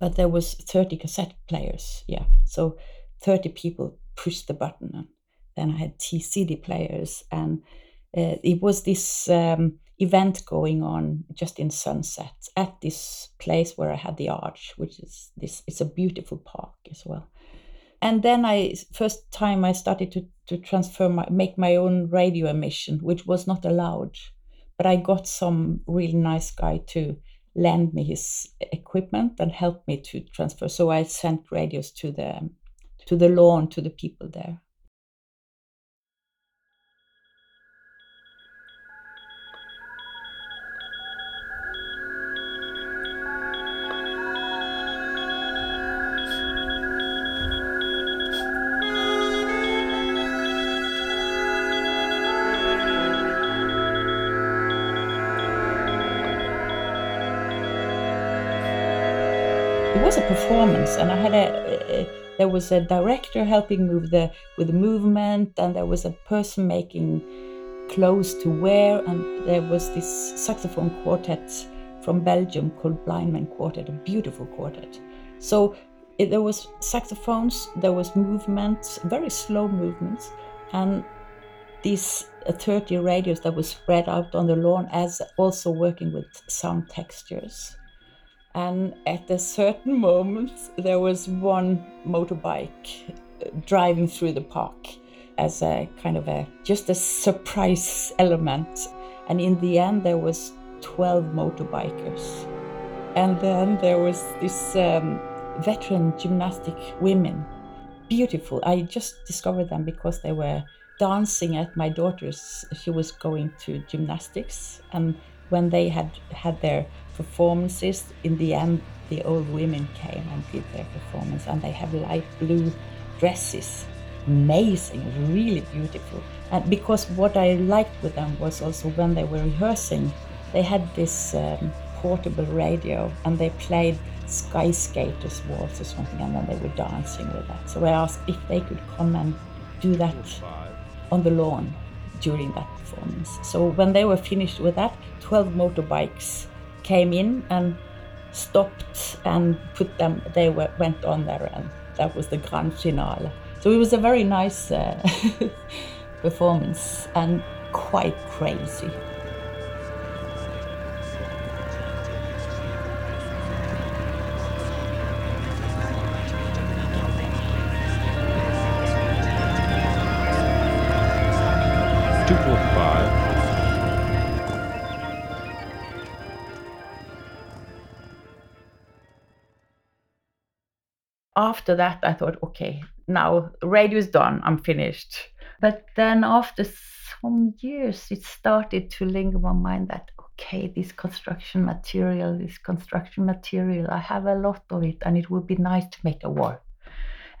But there was 30 cassette players, yeah. So 30 people pushed the button, and then I had T CD players, and uh, it was this um, event going on just in sunset at this place where I had the arch, which is this. It's a beautiful park as well. And then I first time I started to to transfer my make my own radio emission, which was not allowed, but I got some really nice guy to lend me his equipment and help me to transfer. So I sent radios to the to the lawn to the people there. It was a performance, and I had a, a, there was a director helping move the with the movement, and there was a person making clothes to wear, and there was this saxophone quartet from Belgium called Blindman Quartet, a beautiful quartet. So it, there was saxophones, there was movements, very slow movements, and these uh, 30 radios that was spread out on the lawn as also working with sound textures. And at a certain moment, there was one motorbike uh, driving through the park as a kind of a just a surprise <laughs> element. And in the end, there was 12 motorbikers. And then there was this um, veteran gymnastic women, beautiful. I just discovered them because they were dancing at my daughter's. She was going to gymnastics, and when they had had their performances. In the end, the old women came and did their performance, and they have light blue dresses. Amazing, really beautiful. And because what I liked with them was also when they were rehearsing, they had this um, portable radio and they played Sky Skaters Waltz or something, and then they were dancing with that. So I asked if they could come and do that on the lawn during that performance. So when they were finished with that, 12 motorbikes came in and stopped and put them, they were, went on there, and that was the grand finale. So it was a very nice uh, <laughs> performance and quite crazy. After that, I thought, okay, now radio is done, I'm finished. But then after some years, it started to linger in my mind that, okay, this construction material, this construction material, I have a lot of it, and it would be nice to make a wall.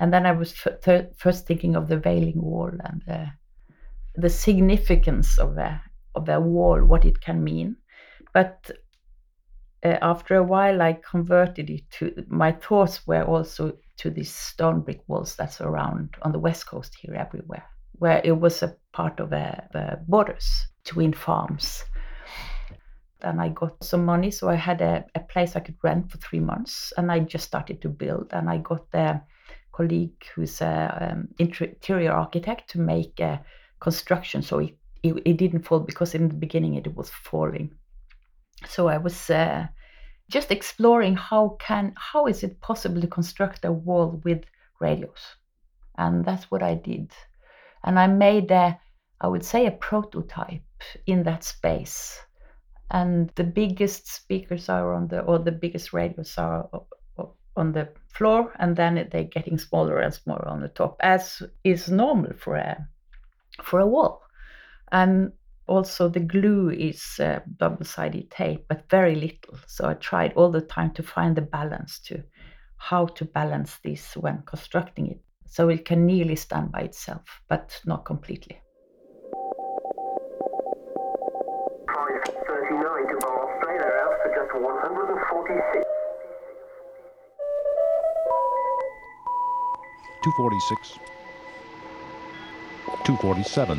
And then I was f- first thinking of the Wailing Wall and the, the significance of a, of a wall, what it can mean. But uh, after a while, I converted it to my thoughts were also to these stone brick walls that's around on the west coast here, everywhere, where it was a part of a, a borders between farms. Then I got some money, so I had a, a place I could rent for three months, and I just started to build. And I got a colleague who's an um, interior architect to make a construction so it, it, it didn't fall because in the beginning it was falling so I was uh, just exploring how can how is it possible to construct a wall with radios, and that's what I did, and I made a I would say a prototype in that space, and the biggest speakers are on the or the biggest radios are on the floor, and then they're getting smaller and smaller on the top, as is normal for a for a wall, and also the glue is uh, double-sided tape but very little. So i tried all the time to find the balance to how to balance this when constructing it. So it can nearly stand by itself but not completely. Two forty six, two forty seven.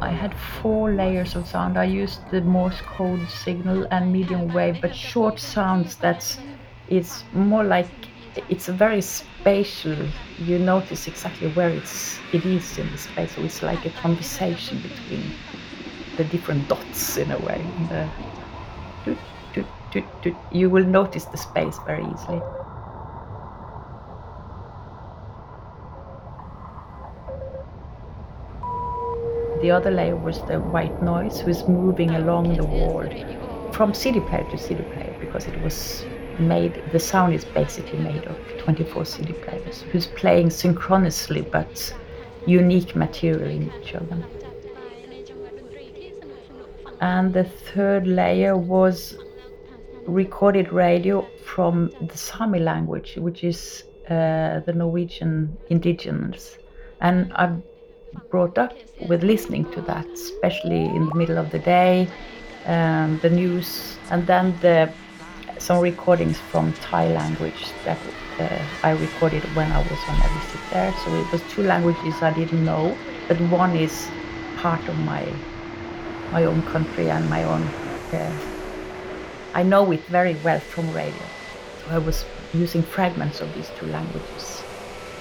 I had four layers of sound. I used the Morse code signal and medium wave, but short sounds that's it's more like it's a very spatial. You notice exactly where it's it is in the space. So it's like a conversation between the different dots in a way. Uh, the, you will notice the space very easily. The other layer was the white noise who's moving along the wall from CD player to CD player because it was made, the sound is basically made of 24 CD players who's playing synchronously but unique material in each of them. And the third layer was recorded radio from the Sami language, which is uh, the Norwegian indigenous. And I've brought up with listening to that, especially in the middle of the day, um, the news, and then the some recordings from Thai language that uh, I recorded when I was on a visit there. So it was two languages I didn't know, but one is part of my my own country and my own. Uh, I know it very well from radio. So I was using fragments of these two languages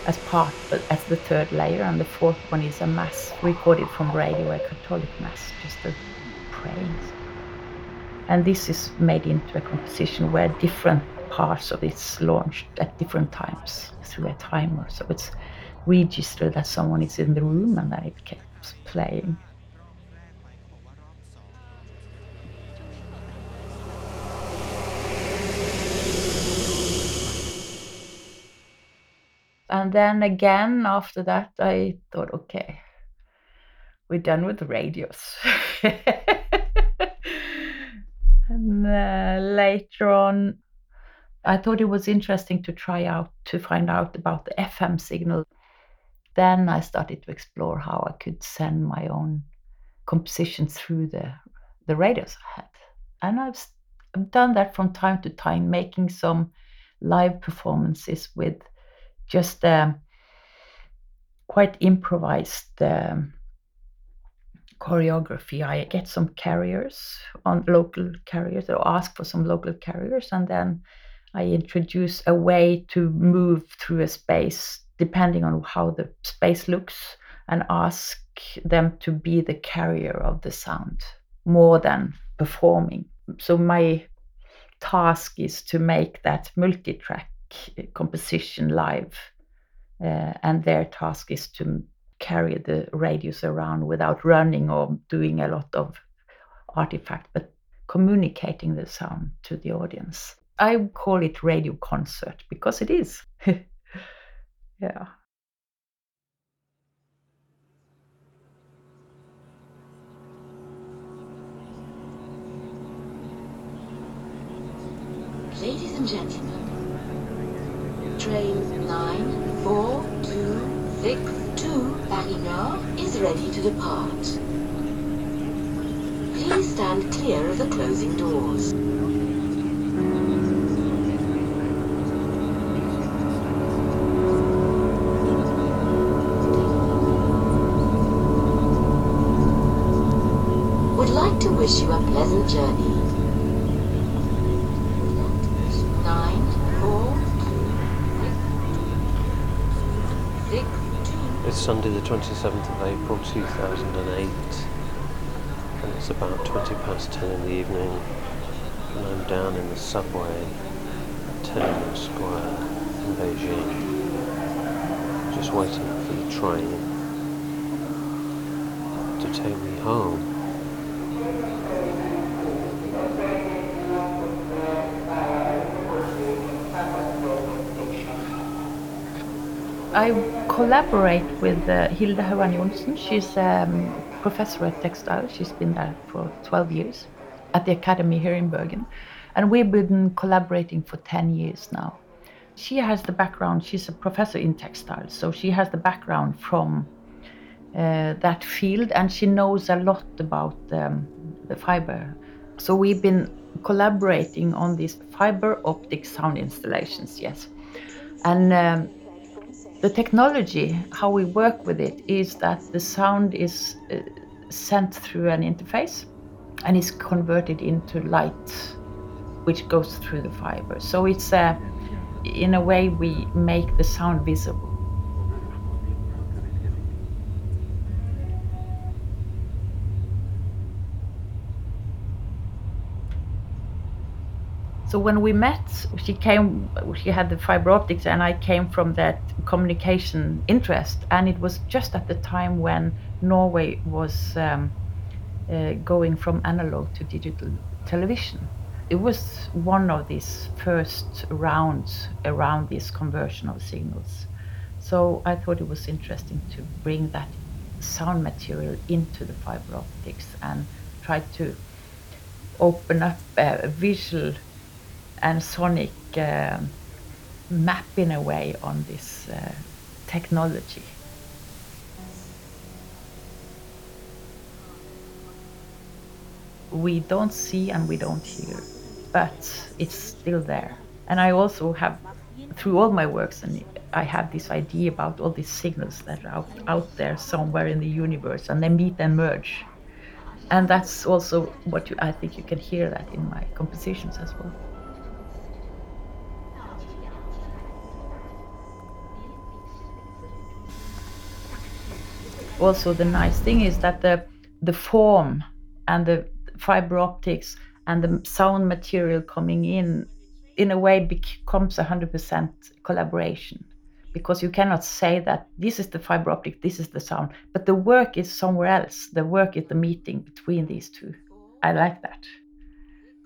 as part, as the third layer, and the fourth one is a mass recorded from radio, a Catholic mass, just a praying. And this is made into a composition where different parts of it's launched at different times through a timer. So it's registered that someone is in the room and that it keeps playing. And then again, after that, I thought, okay, we're done with the radios. <laughs> and uh, later on, I thought it was interesting to try out to find out about the FM signal. Then I started to explore how I could send my own composition through the the radios I had, and I've, I've done that from time to time, making some live performances with just um, quite improvised um, choreography. I get some carriers on local carriers or ask for some local carriers, and then I introduce a way to move through a space depending on how the space looks and ask them to be the carrier of the sound more than performing. So my task is to make that multi-track composition live, uh, and their task is to carry the radios around without running or doing a lot of artifact, but communicating the sound to the audience. I call it radio concert because it is. <laughs> yeah. Ladies and gentlemen, train 94262 Paris Nord is ready to depart. Please stand clear of the closing doors. Would like to wish you a pleasant journey. Sunday, the 27th of April 2008, and it's about 20 past 10 in the evening, and I'm down in the subway at Tiananmen Square in Beijing, just waiting for the train to take me home. I collaborate with uh, Hilde Hauan Johnsen. She's a um, professor at textile. She's been there for 12 years at the academy here in Bergen. And we've been collaborating for 10 years now. She has the background, she's a professor in textiles, so she has the background from uh, that field and she knows a lot about um, the fiber. So we've been collaborating on these fiber optic sound installations, yes. And um, the technology, how we work with it, is that the sound is uh, sent through an interface and is converted into light, which goes through the fiber. So it's a, in a way, we make the sound visible. So when we met, she came, she had the fiber optics, and I came from that communication interest. And it was just at the time when Norway was um, uh, going from analog to digital television. It was one of these first rounds around this conversion of signals. So I thought it was interesting to bring that sound material into the fiber optics and try to open up a visual and sonic uh, map in a way on this uh, technology. We don't see and we don't hear, but it's still there. And I also have, through all my works, and I have this idea about all these signals that are out, out there somewhere in the universe, and they meet and merge. And that's also what you, I think you can hear that in my compositions as well. Also the nice thing is that the the form and the fiber optics and the sound material coming in in a way becomes 100% collaboration. Because you cannot say that this is the fiber optic this is the sound but the work is somewhere else. The work is the meeting between these two. I like that.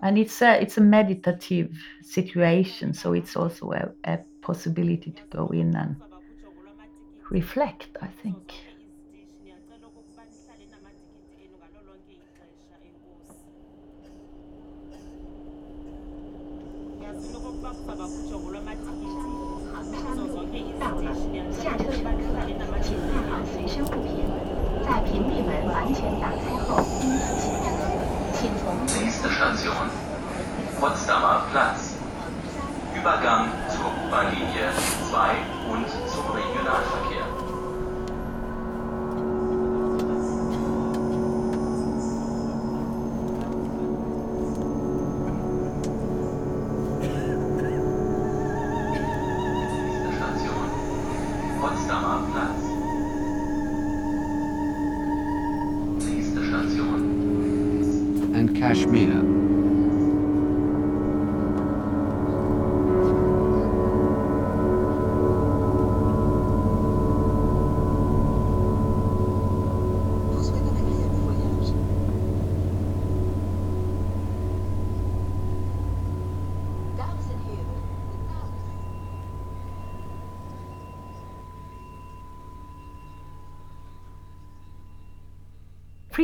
And it's a it's a meditative situation so it's also a, a possibility to go in and reflect i think Nächste Station Potsdamer Platz. Übergang zur U-Bahn-Linie 2 und zum Regionalverkehr.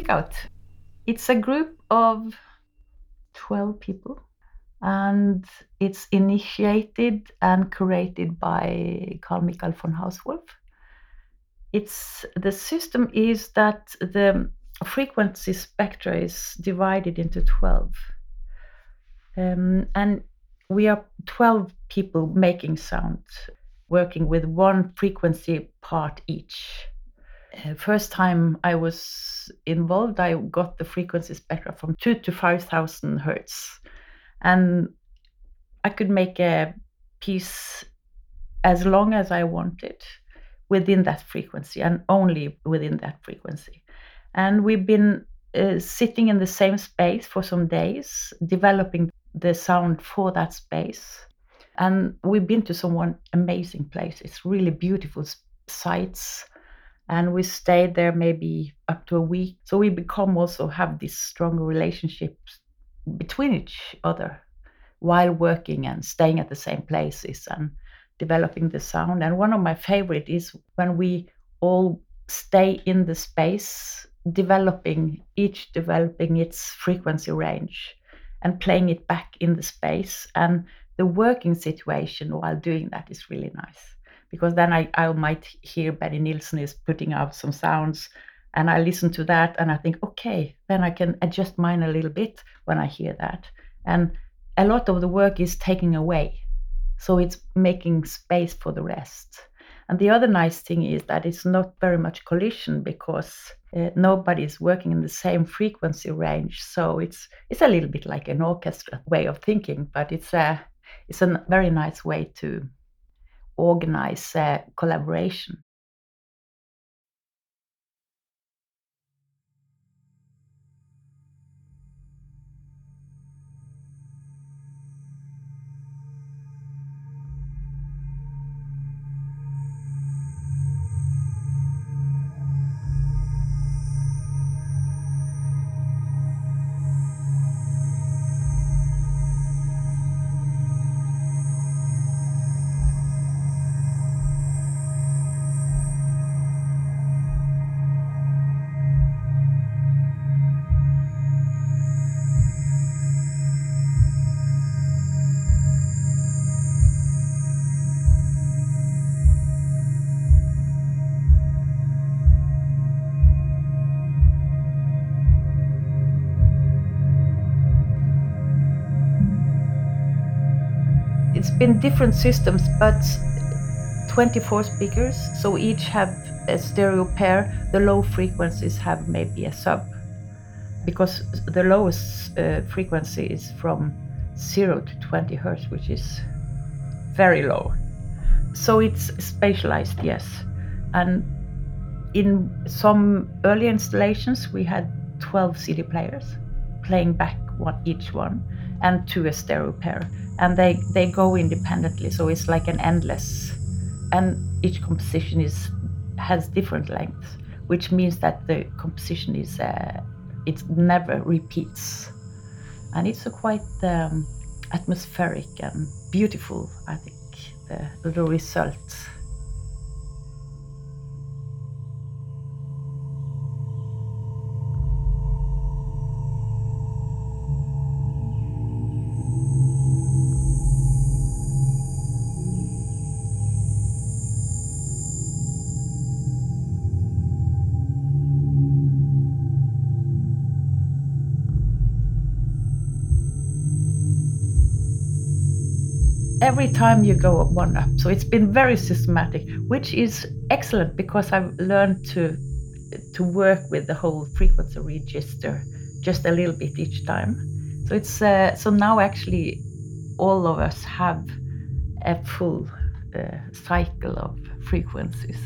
freq_out. It's a group of 12 people and it's initiated and curated by Carl Michael von Hausswolff. It's the system is that the frequency spectra is divided into 12. Um, and we are 12 people making sound, working with one frequency part each. Uh, first time I was involved, I got the frequency spectra from two to five thousand hertz, and I could make a piece as long as I wanted within that frequency and only within that frequency. And we've been uh, sitting in the same space for some days, developing the sound for that space. And we've been to some amazing places, really beautiful sites and we stayed there maybe up to a week. So we become also have this strong relationships between each other while working and staying at the same places and developing the sound. And one of my favorite is when we all stay in the space developing each developing its frequency range and playing it back in the space. And the working situation while doing that is really nice because then I, I might hear BJ Nilsen is putting out some sounds and I listen to that and I think, okay, then I can adjust mine a little bit when I hear that. And a lot of the work is taking away. So it's making space for the rest. And the other nice thing is that it's not very much collision because uh, nobody is working in the same frequency range. So it's it's a little bit like an orchestra way of thinking, but it's a it's a very nice way to organize uh, collaboration. It's been different systems, but 24 speakers, so each have a stereo pair. The low frequencies have maybe a sub, because the lowest uh, frequency is from 0 to 20 hertz, which is very low. So it's spatialized, yes. And in some early installations, we had 12 CD players playing back one, each one and to a stereo pair and they they go independently so it's like an endless and each composition is has different lengths which means that the composition is uh, it never repeats. And it's a quite um, atmospheric and beautiful i think the, the result every time you go one up. So it's been very systematic, which is excellent because I've learned to to work with the whole frequency register just a little bit each time. So it's uh, so now actually all of us have a full uh, cycle of frequencies.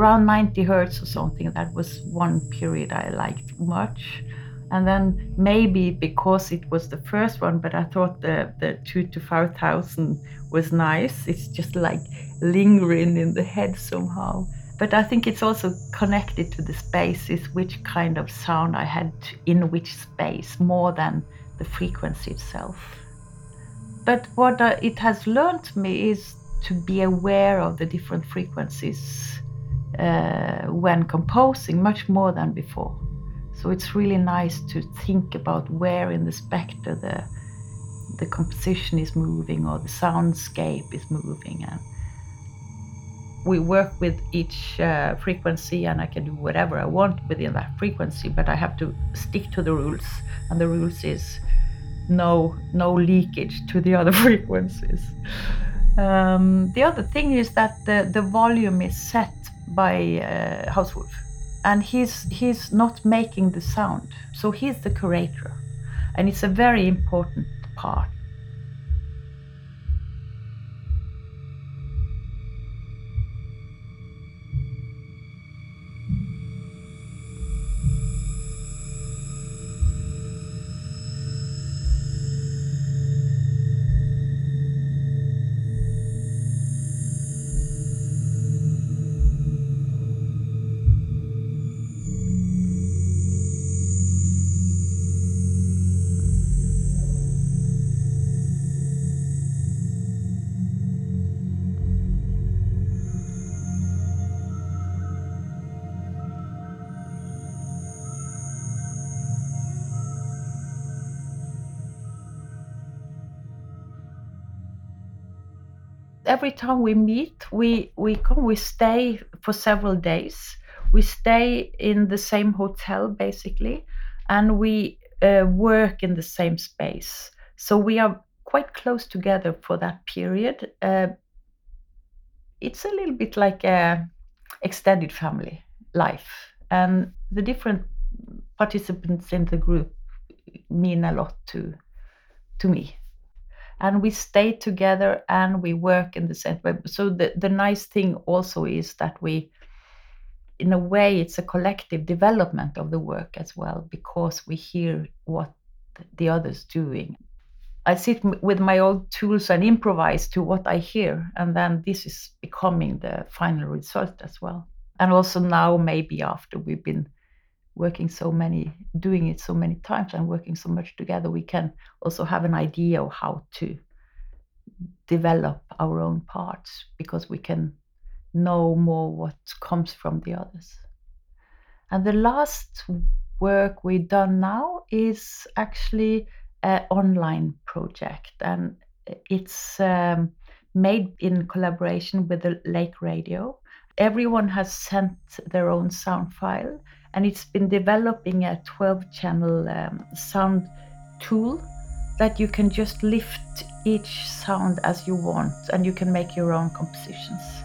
Around 90 hertz or something. That was one period I liked much. And then maybe because it was the first one, but I thought the, the two to five thousand was nice. It's just like lingering in the head somehow. But I think it's also connected to the spaces, which kind of sound I had in which space, more than the frequency itself. But what uh, it has learned me is to be aware of the different frequencies uh, when composing, much more than before. So it's really nice to think about where in the spectre the the composition is moving or the soundscape is moving and we work with each uh, frequency and I can do whatever I want within that frequency, but I have to stick to the rules. And the rules is no no leakage to the other <laughs> frequencies. Um, the other thing is that the, the volume is set by uh, and he's he's not making the sound, so he's the curator, and it's a very important part. Every time we meet, we we come, we stay for several days. We stay in the same hotel basically, and we uh, work in the same space. So we are quite close together for that period. Uh, it's a little bit like a extended family life, and the different participants in the group mean a lot to to me and we stay together and we work in the same way. So the, the nice thing also is that we, in a way, it's a collective development of the work as well because we hear what the others doing. I sit with my old tools and improvise to what I hear, and then this is becoming the final result as well. And also now, maybe after we've been working so many doing it so many times and working so much together we can also have an idea of how to develop our own parts because we can know more what comes from the others. And the last work we've done now is actually an online project and it's um, made in collaboration with the lake radio. Everyone has sent their own sound file and it's been developing a 12 channel um, sound tool that you can just lift each sound as you want and you can make your own compositions.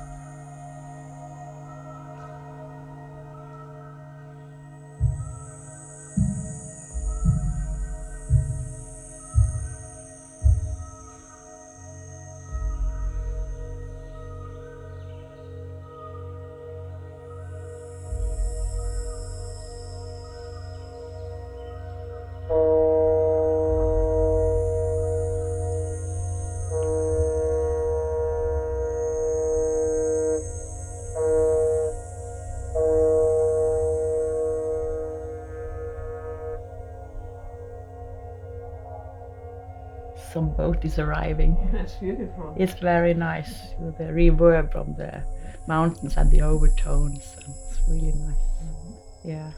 Is arriving. <laughs> That's beautiful. It's very nice with the reverb from the mountains and the overtones. And it's really nice. Mm-hmm. Yeah.